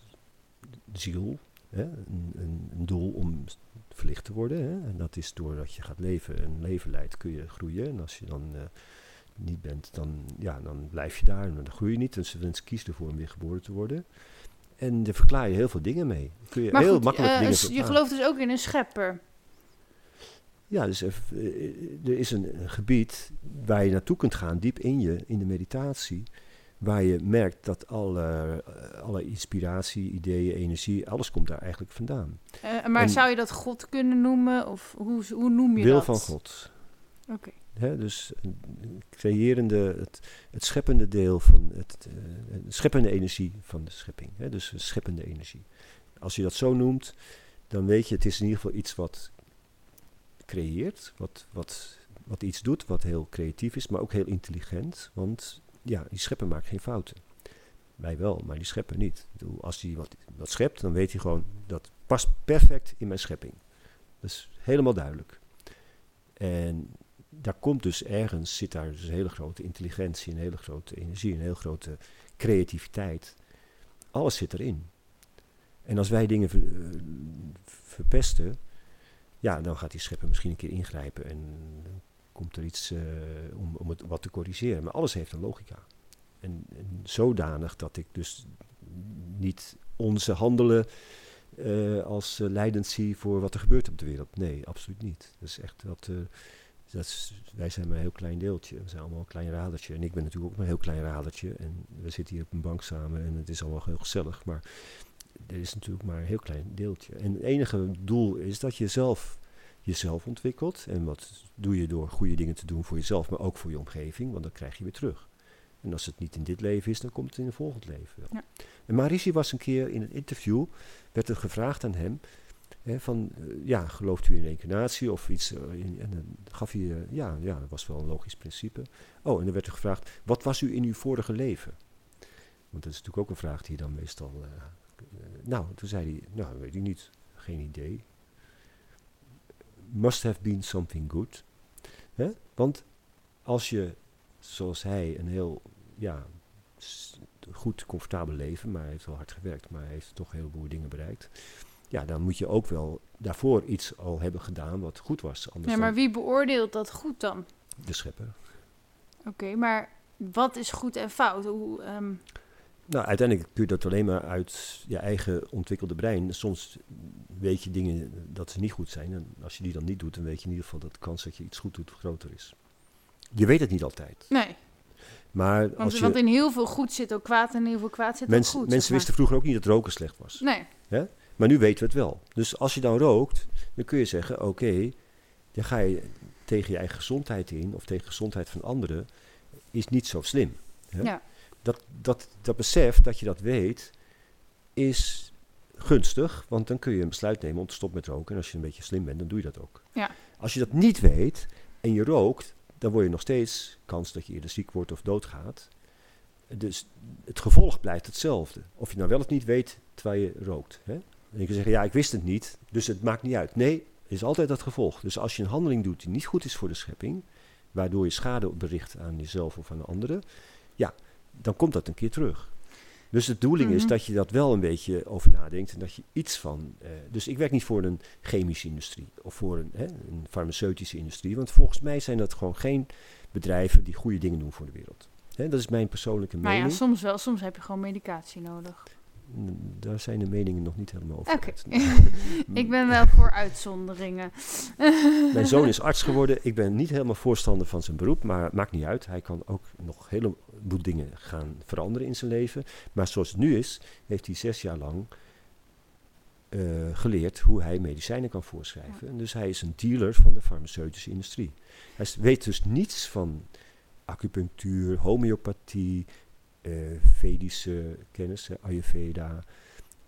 ziel hè, een, een, een doel om verlicht te worden. Hè? En dat is doordat je gaat leven en leven leidt, kun je groeien. En als je dan niet bent, dan, ja, dan blijf je daar en dan groei je niet. Dus mensen kiezen ervoor om weer geboren te worden. En daar verklaar je heel veel dingen mee. Kun je Maar heel goed, makkelijk eh, dingen je gelooft dus ook in een schepper. Ja, dus even, eh, er is een, een gebied waar je naartoe kunt gaan, diep in je, in de meditatie. Waar je merkt dat alle, eh, alle inspiratie, ideeën, energie, alles komt daar eigenlijk vandaan. Eh, maar En- zou je dat God kunnen noemen? Of hoe, hoe noem je Wil dat? van God. Oké. Dus creërende, het, het scheppende deel van het, eh, de scheppende energie van de schepping. Dus de scheppende energie. Als je dat zo noemt, dan weet je, het is in ieder geval iets wat creëert, wat, wat, wat iets doet, wat heel creatief is, maar ook heel intelligent. Want ja, die schepper maakt geen fouten. Wij wel, maar die schepper niet. Als hij wat, wat schept, dan weet hij gewoon, dat past perfect in mijn schepping. Dat is helemaal duidelijk. En daar komt dus ergens, zit daar dus een hele grote intelligentie, een hele grote energie, een hele grote creativiteit. Alles zit erin. En als wij dingen eh, verpesten, ja, dan gaat die schepper misschien een keer ingrijpen en dan komt er iets eh, om, om het wat te corrigeren. Maar alles heeft een logica. En, zodanig dat ik dus niet onze handelen eh, als leidend zie voor wat er gebeurt op de wereld. Nee, absoluut niet. Dat is echt eh, dat is, wij zijn maar een heel klein deeltje. We zijn allemaal een klein radertje. En ik ben natuurlijk ook maar een heel klein radertje. En we zitten hier op een bank samen en het is allemaal heel gezellig. Maar er is natuurlijk maar een heel klein deeltje. En het enige doel is dat je zelf jezelf ontwikkelt. En wat doe je door goede dingen te doen voor jezelf, maar ook voor je omgeving. Want dan krijg je weer terug. En als het niet in dit leven is, dan komt het in een volgend leven wel. Ja. En Marici was een keer in een interview, werd er gevraagd aan hem, van, eh, ja, gelooft u in reïncarnatie of iets? eh, en dan gaf hij, eh, ja, ja, dat was wel een logisch principe. Oh, en dan werd er gevraagd, wat was u in uw vorige leven? Want dat is natuurlijk ook een vraag die dan meestal... nou, toen zei hij, nou, weet ik niet, geen idee. Must have been something good. Want als je, zoals hij, een heel, ja, goed, comfortabel leven, maar hij heeft wel hard gewerkt, maar hij heeft toch een heleboel dingen bereikt. Ja, dan moet je ook wel daarvoor iets al hebben gedaan wat goed was. Anders Ja, maar wie beoordeelt dat goed dan? de schepper. Oké, maar wat is goed en fout? Hoe, ehm, Nou, uiteindelijk kun je dat alleen maar uit je eigen ontwikkelde brein. Soms weet je dingen dat ze niet goed zijn. En als je die dan niet doet, dan weet je in ieder geval dat de kans dat je iets goed doet groter is. Je weet het niet altijd. Nee, Maar want, als je, want in heel veel goed zit ook kwaad en in heel veel kwaad zit mens- ook goed. mensen zeg maar. wisten vroeger ook niet dat roken slecht was. Nee, Maar nu weten we het wel. Dus als je dan rookt, dan kun je zeggen: oké, dan ga je tegen je eigen gezondheid in, of tegen de gezondheid van anderen, is niet zo slim. Hè? Ja. Dat, dat, dat besef dat je dat weet, is gunstig, want dan kun je een besluit nemen om te stoppen met roken. En als je een beetje slim bent, dan doe je dat ook. Ja. Als je dat niet weet en je rookt, dan word je nog steeds kans dat je eerder ziek wordt of doodgaat. Dus het gevolg blijft hetzelfde. Of je nou wel of niet weet terwijl je rookt. Hè? En je kan zeggen, ja, ik wist het niet, dus het maakt niet uit. Nee, is altijd dat gevolg. Dus als je een handeling doet die niet goed is voor de schepping, waardoor je schade bericht aan jezelf of aan anderen, ja, dan komt dat een keer terug. Dus de bedoeling is Mhm. dat je dat wel een beetje over nadenkt en dat je iets van. eh, dus ik werk niet voor een chemische industrie of voor een, hè, een farmaceutische industrie, want volgens mij zijn dat gewoon geen bedrijven die goede dingen doen voor de wereld. Hè, dat is mijn persoonlijke maar ja, mening. soms wel. Soms heb je gewoon medicatie nodig. Mm, Daar zijn de meningen nog niet helemaal over. Oké. uit. Ik ben wel voor uitzonderingen. Mijn zoon is arts geworden. Ik ben niet helemaal voorstander van zijn beroep, maar maakt niet uit. Hij kan ook nog een heleboel dingen gaan veranderen in zijn leven. Maar zoals het nu is, heeft hij zes jaar lang eh, geleerd hoe hij medicijnen kan voorschrijven. En dus hij is een dealer van de farmaceutische industrie. Hij weet dus niets van acupunctuur, homeopathie, Vedische kennis, Ayurveda,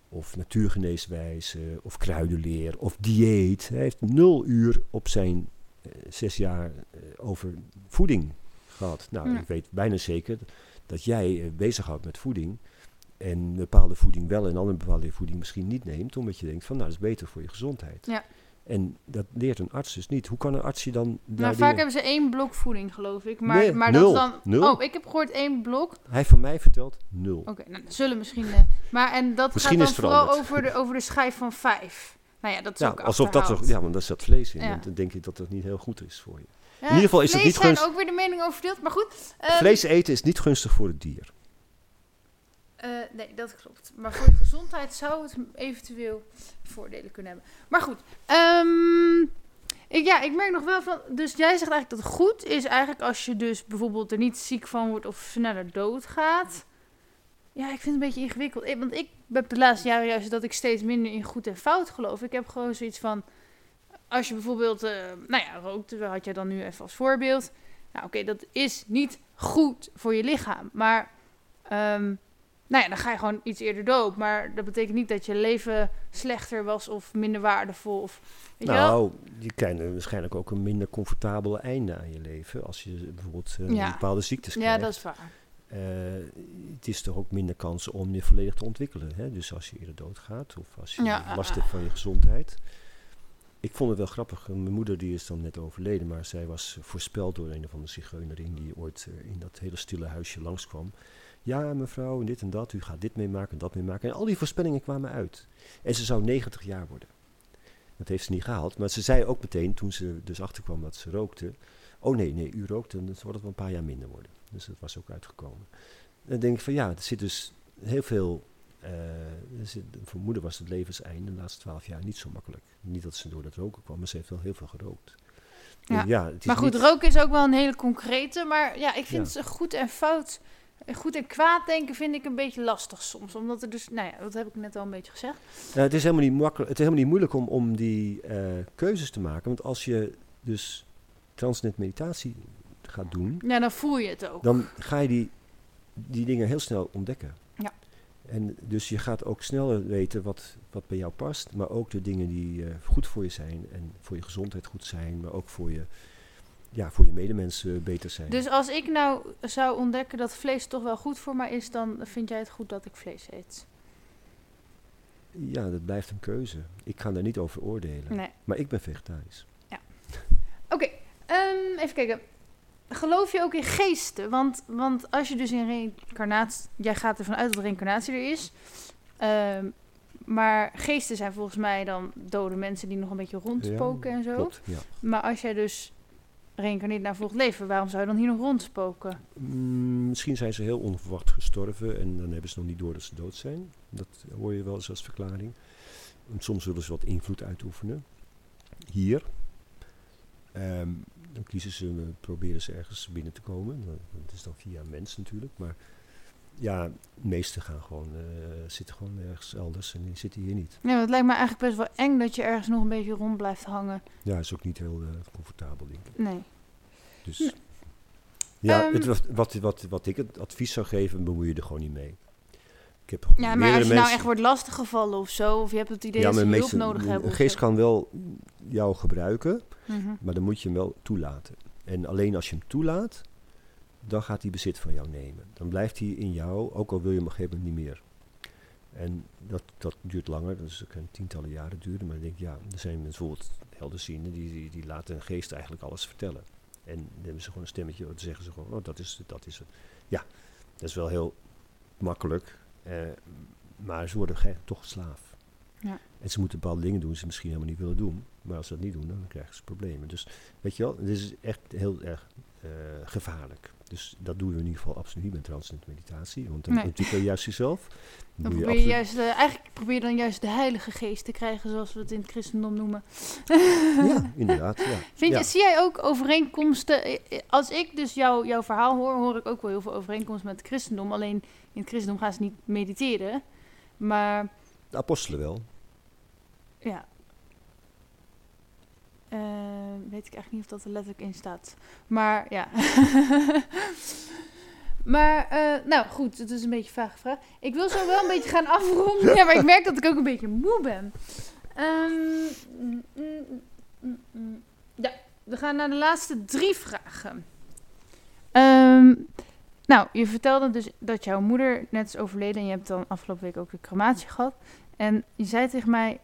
of natuurgeneeswijze, of kruidenleer, of dieet. Hij heeft nul uur op zijn eh, zes jaar eh, over voeding gehad. Nou, Ja. ik weet bijna zeker dat jij eh, bezighoudt met voeding en een bepaalde voeding wel en andere bepaalde voeding misschien niet neemt, omdat je denkt van nou, dat is beter voor je gezondheid. Ja. En dat leert een arts dus niet. Hoe kan een arts je dan Nou, dingen- vaak hebben ze één blok voeding, geloof ik. Maar, Nee, maar nul. dat dan. Nul. Oh, ik heb gehoord één blok. Hij heeft van mij verteld nul. Oké, nou, dat zullen misschien. eh, maar en dat Misschien gaat dan vooral over de, over de schijf van vijf. Nou ja, dat is Ja, ook alsof dat er, achterhaald. ja, want daar zat vlees in. Ja. En dan denk ik dat dat niet heel goed is voor je. Ja, in ieder geval is het niet zijn gunst- ook weer de mening over verdeeld. Maar goed. ehm, Vlees eten is niet gunstig voor het dier. Eh, nee, dat klopt. Maar voor je gezondheid zou het eventueel voordelen kunnen hebben. Maar goed. ehm, ik, ja, ik merk nog wel van. Dus jij zegt eigenlijk dat goed is eigenlijk als je dus bijvoorbeeld er niet ziek van wordt of sneller doodgaat. Ja, ik vind het een beetje ingewikkeld. Ik- Want ik heb de laatste jaren juist dat ik steeds minder in goed en fout geloof. Ik heb gewoon zoiets van. Als je bijvoorbeeld, eh, nou ja, rookt, had jij dan nu even als voorbeeld. Nou, oké, dat is niet goed voor je lichaam. Maar, ehm, nou ja, dan ga je gewoon iets eerder dood. Maar dat betekent niet dat je leven slechter was of minder waardevol. Of, weet je nou, je krijgt er waarschijnlijk ook een minder comfortabel einde aan je leven. Als je bijvoorbeeld eh, Ja. bepaalde ziektes Ja, krijgt. dat is waar. Eh, het is toch ook minder kans om je volledig te ontwikkelen. Hè? Dus als je eerder doodgaat of als je Ja, last hebt van je gezondheid. Ik vond het wel grappig. Mijn moeder die is dan net overleden, maar zij was voorspeld door een of andere zigeunerin die ooit eh, in dat hele stille huisje langskwam. Ja, mevrouw, en dit en dat, u gaat dit meemaken en dat meemaken. En al die voorspellingen kwamen uit. En ze zou 90 jaar worden. Dat heeft ze niet gehaald. Maar ze zei ook meteen, toen ze dus achterkwam dat ze rookte. Oh nee, nee, u rookt, dan wordt het wel een paar jaar minder worden. Dus dat was ook uitgekomen. En dan denk ik van ja, er zit dus heel veel. er zit, voor moeder was het levenseinde de laatste twaalf jaar niet zo makkelijk. Niet dat ze door dat roken kwam, maar ze heeft wel heel veel gerookt. Ja. Maar goed, niet- roken is ook wel een hele concrete. Maar ja, ik vind Ja. het goed en fout. Goed en kwaad denken vind ik een beetje lastig soms. Omdat er dus, nou ja, dat heb ik net al een beetje gezegd. Nou, het is helemaal niet makkelijk. Het is helemaal niet moeilijk om, om die eh, keuzes te maken. Want als je dus transnet meditatie gaat doen, Ja, dan voel je het ook. dan ga je die, die dingen heel snel ontdekken. Ja. En dus je gaat ook sneller weten wat, wat bij jou past, maar ook de dingen die eh, goed voor je zijn en voor je gezondheid goed zijn, maar ook voor je, ja, voor je medemensen beter zijn. Dus als ik nou zou ontdekken dat vlees toch wel goed voor mij is, dan vind jij het goed dat ik vlees eet? Ja, dat blijft een keuze. Ik ga daar niet over oordelen. Nee. Maar ik ben vegetarisch. Oké, ehm, even kijken. Geloof je ook in geesten? Want, want als je dus in reïncarnatie... Jij gaat ervan uit dat reïncarnatie er is. Ehm, maar geesten zijn volgens mij dan dode mensen die nog een beetje rondspoken Ja, en zo. Klopt, ja. Maar als jij dus reïncarneert naar volgend leven. Waarom zou je dan hier nog rondspoken? Mm, misschien zijn ze heel onverwacht gestorven en dan hebben ze nog niet door dat ze dood zijn. Dat hoor je wel eens als verklaring. Soms zullen ze wat invloed uitoefenen. Hier. Ehm, dan kiezen ze, proberen ze ergens binnen te komen. Dat is dan via mens natuurlijk. Maar ja, de meesten gaan gewoon, eh, zitten gewoon ergens elders en die zitten hier niet. Ja, het lijkt me eigenlijk best wel eng dat je ergens nog een beetje rond blijft hangen. Ja, is ook niet heel eh, comfortabel, denk ik. Nee. Dus Ja. ja, Ehm. het, wat, wat, wat ik het advies zou geven, bemoei je er gewoon niet mee. Ik heb Ja, maar als je nou echt wordt lastiggevallen of zo, of je hebt het idee ja, dat maar hulp nodig hebben. Een geest kan wel jou gebruiken, Mhm. maar dan moet je hem wel toelaten. En alleen als je hem toelaat, dan gaat hij bezit van jou nemen. Dan blijft hij in jou, ook al wil je hem op een gegeven moment niet meer. En dat, dat duurt langer, dat kan tientallen jaren duren. Maar ik denk, ja, er zijn bijvoorbeeld helderzienden die, die, die laten een geest eigenlijk alles vertellen. En dan hebben ze gewoon een stemmetje, dan zeggen ze gewoon, oh, dat is, het, dat is het. Ja, dat is wel heel makkelijk, eh, maar ze worden toch slaaf. Ja. En ze moeten bepaalde dingen doen die ze misschien helemaal niet willen doen. Maar als ze dat niet doen, dan krijgen ze problemen. Dus weet je wel, dit is echt heel erg eh, gevaarlijk. Dus dat doen we in ieder geval absoluut niet met transcendent meditatie. Want dan Nee. ontwikkel je juist jezelf. Dan je probeer je juist, eh, eigenlijk probeer je dan juist de heilige geest te krijgen, zoals we het in het christendom noemen. Ja, inderdaad. Ja. Vind ja. je, zie jij ook overeenkomsten? eh, eh, Als ik dus jou, jouw verhaal hoor, hoor ik ook wel heel veel overeenkomsten met het christendom. Alleen in het christendom gaan ze niet mediteren. Maar De apostelen wel. ja. Eh, weet ik eigenlijk niet of dat er letterlijk in staat. Maar ja. maar, eh, nou goed, het is een beetje een vage vraag. Ik wil zo wel een beetje gaan afronden. Ja, maar ik merk dat ik ook een beetje moe ben. Ehm, mm, mm, mm, mm. ja, we gaan naar de laatste drie vragen. Ehm, nou, je vertelde dus dat jouw moeder net is overleden en je hebt dan afgelopen week ook de crematie gehad. En je zei tegen mij,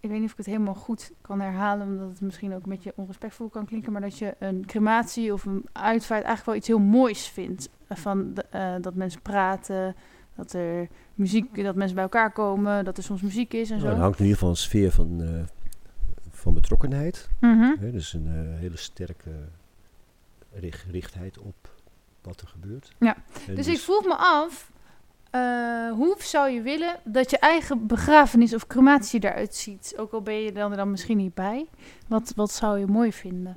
ik weet niet of ik het helemaal goed kan herhalen, omdat het misschien ook een beetje onrespectvol kan klinken, maar dat je een crematie of een uitvaart eigenlijk wel iets heel moois vindt. Van de- eh, dat mensen praten, dat er muziek, dat mensen bij elkaar komen, dat er soms muziek is en Nou, zo. er hangt in ieder geval een sfeer van, eh, van betrokkenheid. Dus een eh, hele sterke richt- richtheid op wat er gebeurt. Ja, En Dus ik vroeg me af, eh, hoe zou je willen dat je eigen begrafenis of crematie eruit ziet? Ook al ben je dan er dan misschien niet bij. Wat, wat zou je mooi vinden?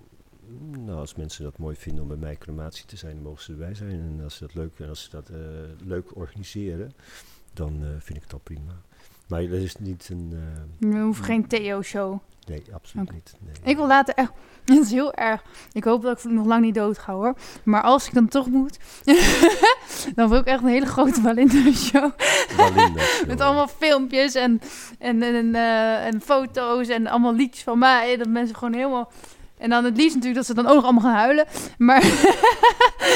Nou, als mensen dat mooi vinden om bij mij crematie te zijn, dan mogen ze erbij zijn. En als ze dat leuk, en als ze dat, eh, leuk organiseren, dan eh, vind ik het al prima. Maar dat is niet een... We hoeven geen Theo-show. Nee, absoluut niet. Nee. Ik wil later echt... Het is heel erg... Ik hoop dat ik nog lang niet dood ga hoor. Maar als ik dan toch moet... dan wil ik echt een hele grote Valinda-show. Walinda show. Met allemaal filmpjes en, en, en, eh, en foto's en allemaal liedjes van mij. Dat mensen gewoon helemaal... En dan het liefst natuurlijk dat ze dan ook nog allemaal gaan huilen. Maar,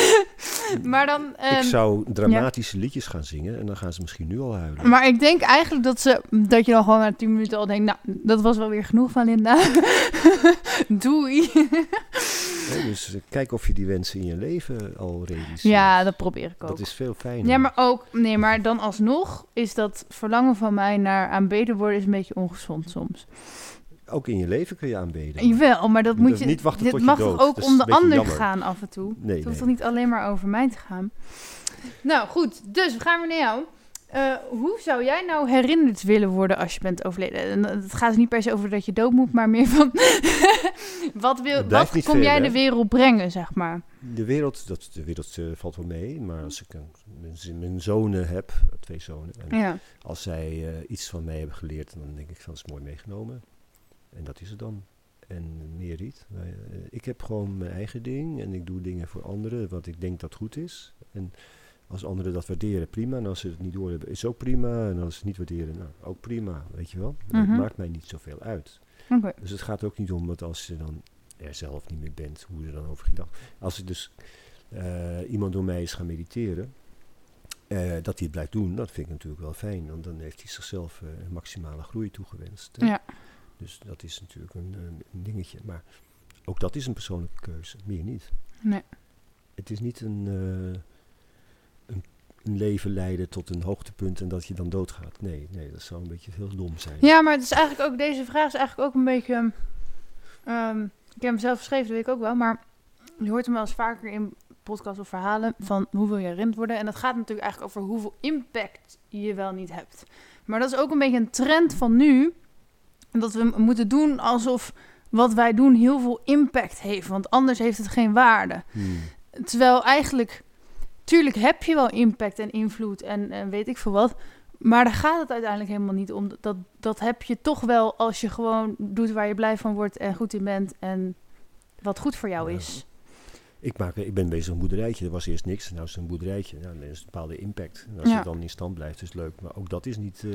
maar dan... Ik ehm, zou dramatische liedjes gaan zingen en dan gaan ze misschien nu al huilen. Maar ik denk eigenlijk dat, ze, dat je dan gewoon na 10 minuten al denkt... Nou, dat was wel weer genoeg van Linda. Doei. Dus eh, kijk of je die wensen in je leven al realiseert. Ja, dat probeer ik ook. dat is veel fijner. Ja, maar ook... Nee, maar dan alsnog is dat verlangen van mij naar aanbeden worden... is een beetje ongezond soms. Ook in je leven kun je aanbeden. Jawel, maar dat moet je... niet wachten dit tot je mag dood. ook Dat om de ander jammer. gaan af en toe? Nee, Het hoeft nee. toch niet alleen maar over mij te gaan? Nou, goed. Dus we gaan weer naar jou. Eh, hoe zou jij nou herinnerd willen worden als je bent overleden? En het gaat niet per se over dat je dood moet, maar meer van... wat wil, Het wat kom jij hè? de wereld brengen, zeg maar? De wereld, dat, de wereld eh, valt wel mee, maar als ik een, mijn, mijn zonen heb, twee zonen, en Ja. als zij eh, iets van mij hebben geleerd, dan denk ik van dat is mooi meegenomen. En dat is het dan. En meer niet. Eh, ik heb gewoon mijn eigen ding en ik doe dingen voor anderen wat ik denk dat goed is. En als anderen dat waarderen, prima. En als ze het niet doorhebben, is ook prima. En als ze het niet waarderen, nou, ook prima. Weet je wel? Mhm. Het maakt mij niet zoveel uit. Dus het gaat ook niet om dat als je dan er zelf niet meer bent, hoe je er dan over gedacht. Als ik dus eh, iemand door mij is gaan mediteren, eh, dat hij het blijft doen, dat vind ik natuurlijk wel fijn. Want dan heeft hij zichzelf maximale groei toegewenst. Ja. Dus dat is natuurlijk een, dingetje. Maar ook dat is een persoonlijke keuze, meer niet. Nee. Het is niet een, eh, een, een leven leiden tot een hoogtepunt en dat je dan doodgaat. Nee, nee, dat zou een beetje heel dom zijn. Ja, maar het is eigenlijk ook, deze vraag is eigenlijk ook een beetje... ehm, ik heb hem zelf geschreven, dat weet ik ook wel, maar je hoort hem wel eens vaker in podcasts of verhalen van hoe wil je herinnerd worden. En dat gaat natuurlijk eigenlijk over hoeveel impact je wel niet hebt. Maar dat is ook een beetje een trend van nu. Dat we moeten doen alsof wat wij doen heel veel impact heeft. Want anders heeft het geen waarde. Hmm. Terwijl eigenlijk, tuurlijk heb je wel impact en invloed en, en weet ik veel wat. Maar daar gaat het uiteindelijk helemaal niet om. Dat, dat heb je toch wel als je gewoon doet waar je blij van wordt en goed in bent. En wat goed voor jou Ja. is. Ik, maak, ik ben bezig met een boerderijtje. Er was eerst niks. Nou is het een boerderijtje. Nou, dan is een bepaalde impact. En als Ja. het dan in stand blijft, is het leuk. Maar ook dat is niet... eh,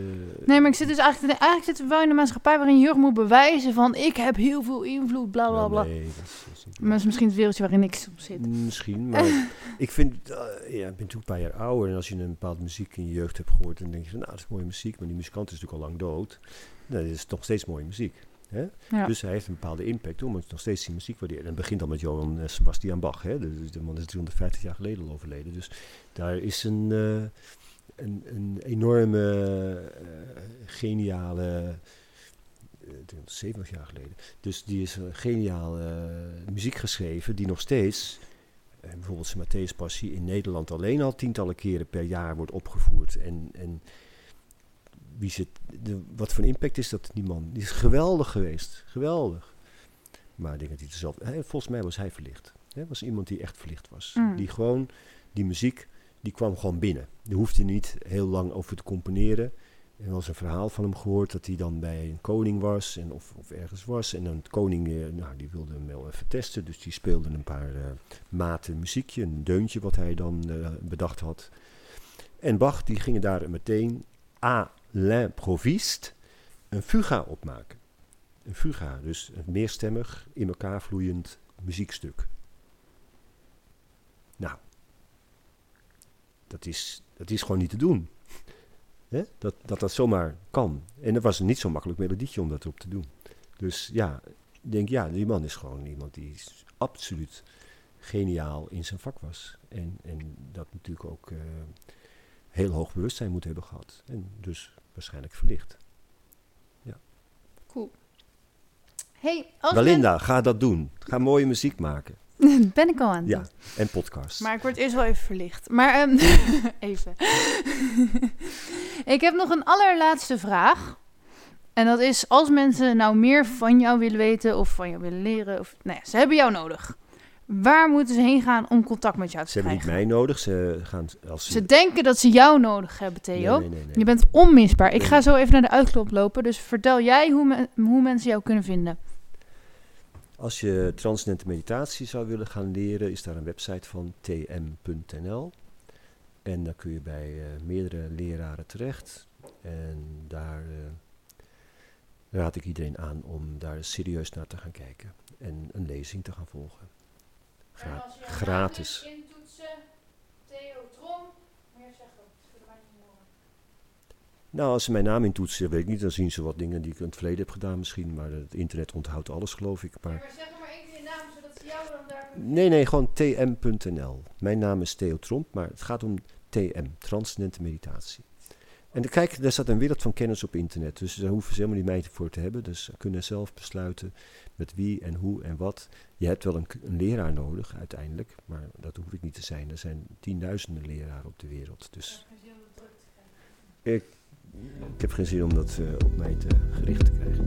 Nee, maar ik zit dus eigenlijk, eigenlijk zitten we wel in een maatschappij waarin je moet bewijzen van ik heb heel veel invloed, bla bla bla. Nee, dat is, dat is Maar dat is misschien het wereldje waarin ik soms zit. Misschien, maar ik vind, eh, ja, ik ben toen een paar jaar ouder en als je een bepaalde muziek in je jeugd hebt gehoord, dan denk je van, nou, dat is mooie muziek, maar die muzikant is natuurlijk al lang dood. Nou, dit is nog steeds mooie muziek. Hè? Ja. Dus hij heeft een bepaalde impact, omdat je nog steeds die muziek waardeert. En het begint al met Johann eh, Sebastian Bach, hè? Dus de man is 350 jaar geleden al overleden. Dus daar is een, eh, een, een enorme, eh, geniale, eh, 370 jaar geleden. Dus die is een geniale muziek geschreven die nog steeds, bijvoorbeeld zijn Matthäus Passie in Nederland alleen al tientallen keren per jaar wordt opgevoerd. En, en wie zit, de, wat voor een impact is dat die man? Die is geweldig geweest, geweldig. Maar ik denk dat hij er zelf, hij, volgens mij was hij verlicht. Hij was iemand die echt verlicht was. Mm. Die gewoon, die muziek, die kwam gewoon binnen. Daar hoefde niet heel lang over te componeren. Er was een verhaal van hem gehoord dat hij dan bij een koning was en of, of ergens was. En dan koning, eh, nou, die wilde hem wel even testen. Dus die speelde een paar eh, maten muziekje, een deuntje wat hij dan eh, bedacht had. En Bach, die gingen daar meteen à l'improviste een fuga opmaken. Een fuga, dus een meerstemmig, in elkaar vloeiend muziekstuk. Nou, dat is, dat is gewoon niet te doen. Dat, dat dat zomaar kan. En er was niet zo makkelijk melodietje om dat erop te doen. Dus ja, ik denk, ja, die man is gewoon iemand die absoluut geniaal in zijn vak was. En, en dat natuurlijk ook eh, heel hoog bewustzijn moet hebben gehad. En dus waarschijnlijk verlicht. Cool. Hey, als Belinda, ga dat doen. Ga mooie muziek maken. ben ik al aan het Ja, en podcasts. Maar ik word eerst wel even verlicht. Maar ehm, even. ik heb nog een allerlaatste vraag. En dat is, als mensen nou meer van jou willen weten of van jou willen leren, of nou ja, ze hebben jou nodig. Waar moeten ze heen gaan om contact met jou te Ze hebben niet krijgen? mij nodig. Ze gaan als Ze denken dat ze jou nodig hebben, Theo. Nee, nee, nee. Je bent onmisbaar. Ik ga zo even naar de uitklop lopen. Dus vertel jij hoe, men- hoe mensen jou kunnen vinden. Als je transcendente meditatie zou willen gaan leren, is daar een website van tm.nl. En dan kun je bij eh, meerdere leraren terecht. En daar eh, raad ik iedereen aan om daar serieus naar te gaan kijken. En een lezing te gaan volgen. Gra- gratis. Nou, als ze mijn naam intoetsen, weet ik niet, dan zien ze wat dingen die ik in het verleden heb gedaan misschien. Maar het internet onthoudt alles, geloof ik. Maar Maar zeg maar één keer je naam, zodat ze jou dan daar... Nee, nee, gewoon tm.nl. Mijn naam is Theo Tromp, maar het gaat om TM, Transcendente Meditatie. En kijk, daar staat een wereld van kennis op internet, dus daar hoeven ze helemaal niet mij voor te hebben. Dus ze kunnen zelf besluiten met wie en hoe en wat. Je hebt wel een, leraar nodig uiteindelijk, maar dat hoef ik niet te zijn. Er zijn tienduizenden leraren op de wereld, dus ik, ik heb geen zin om dat eh, op mij te gericht te krijgen.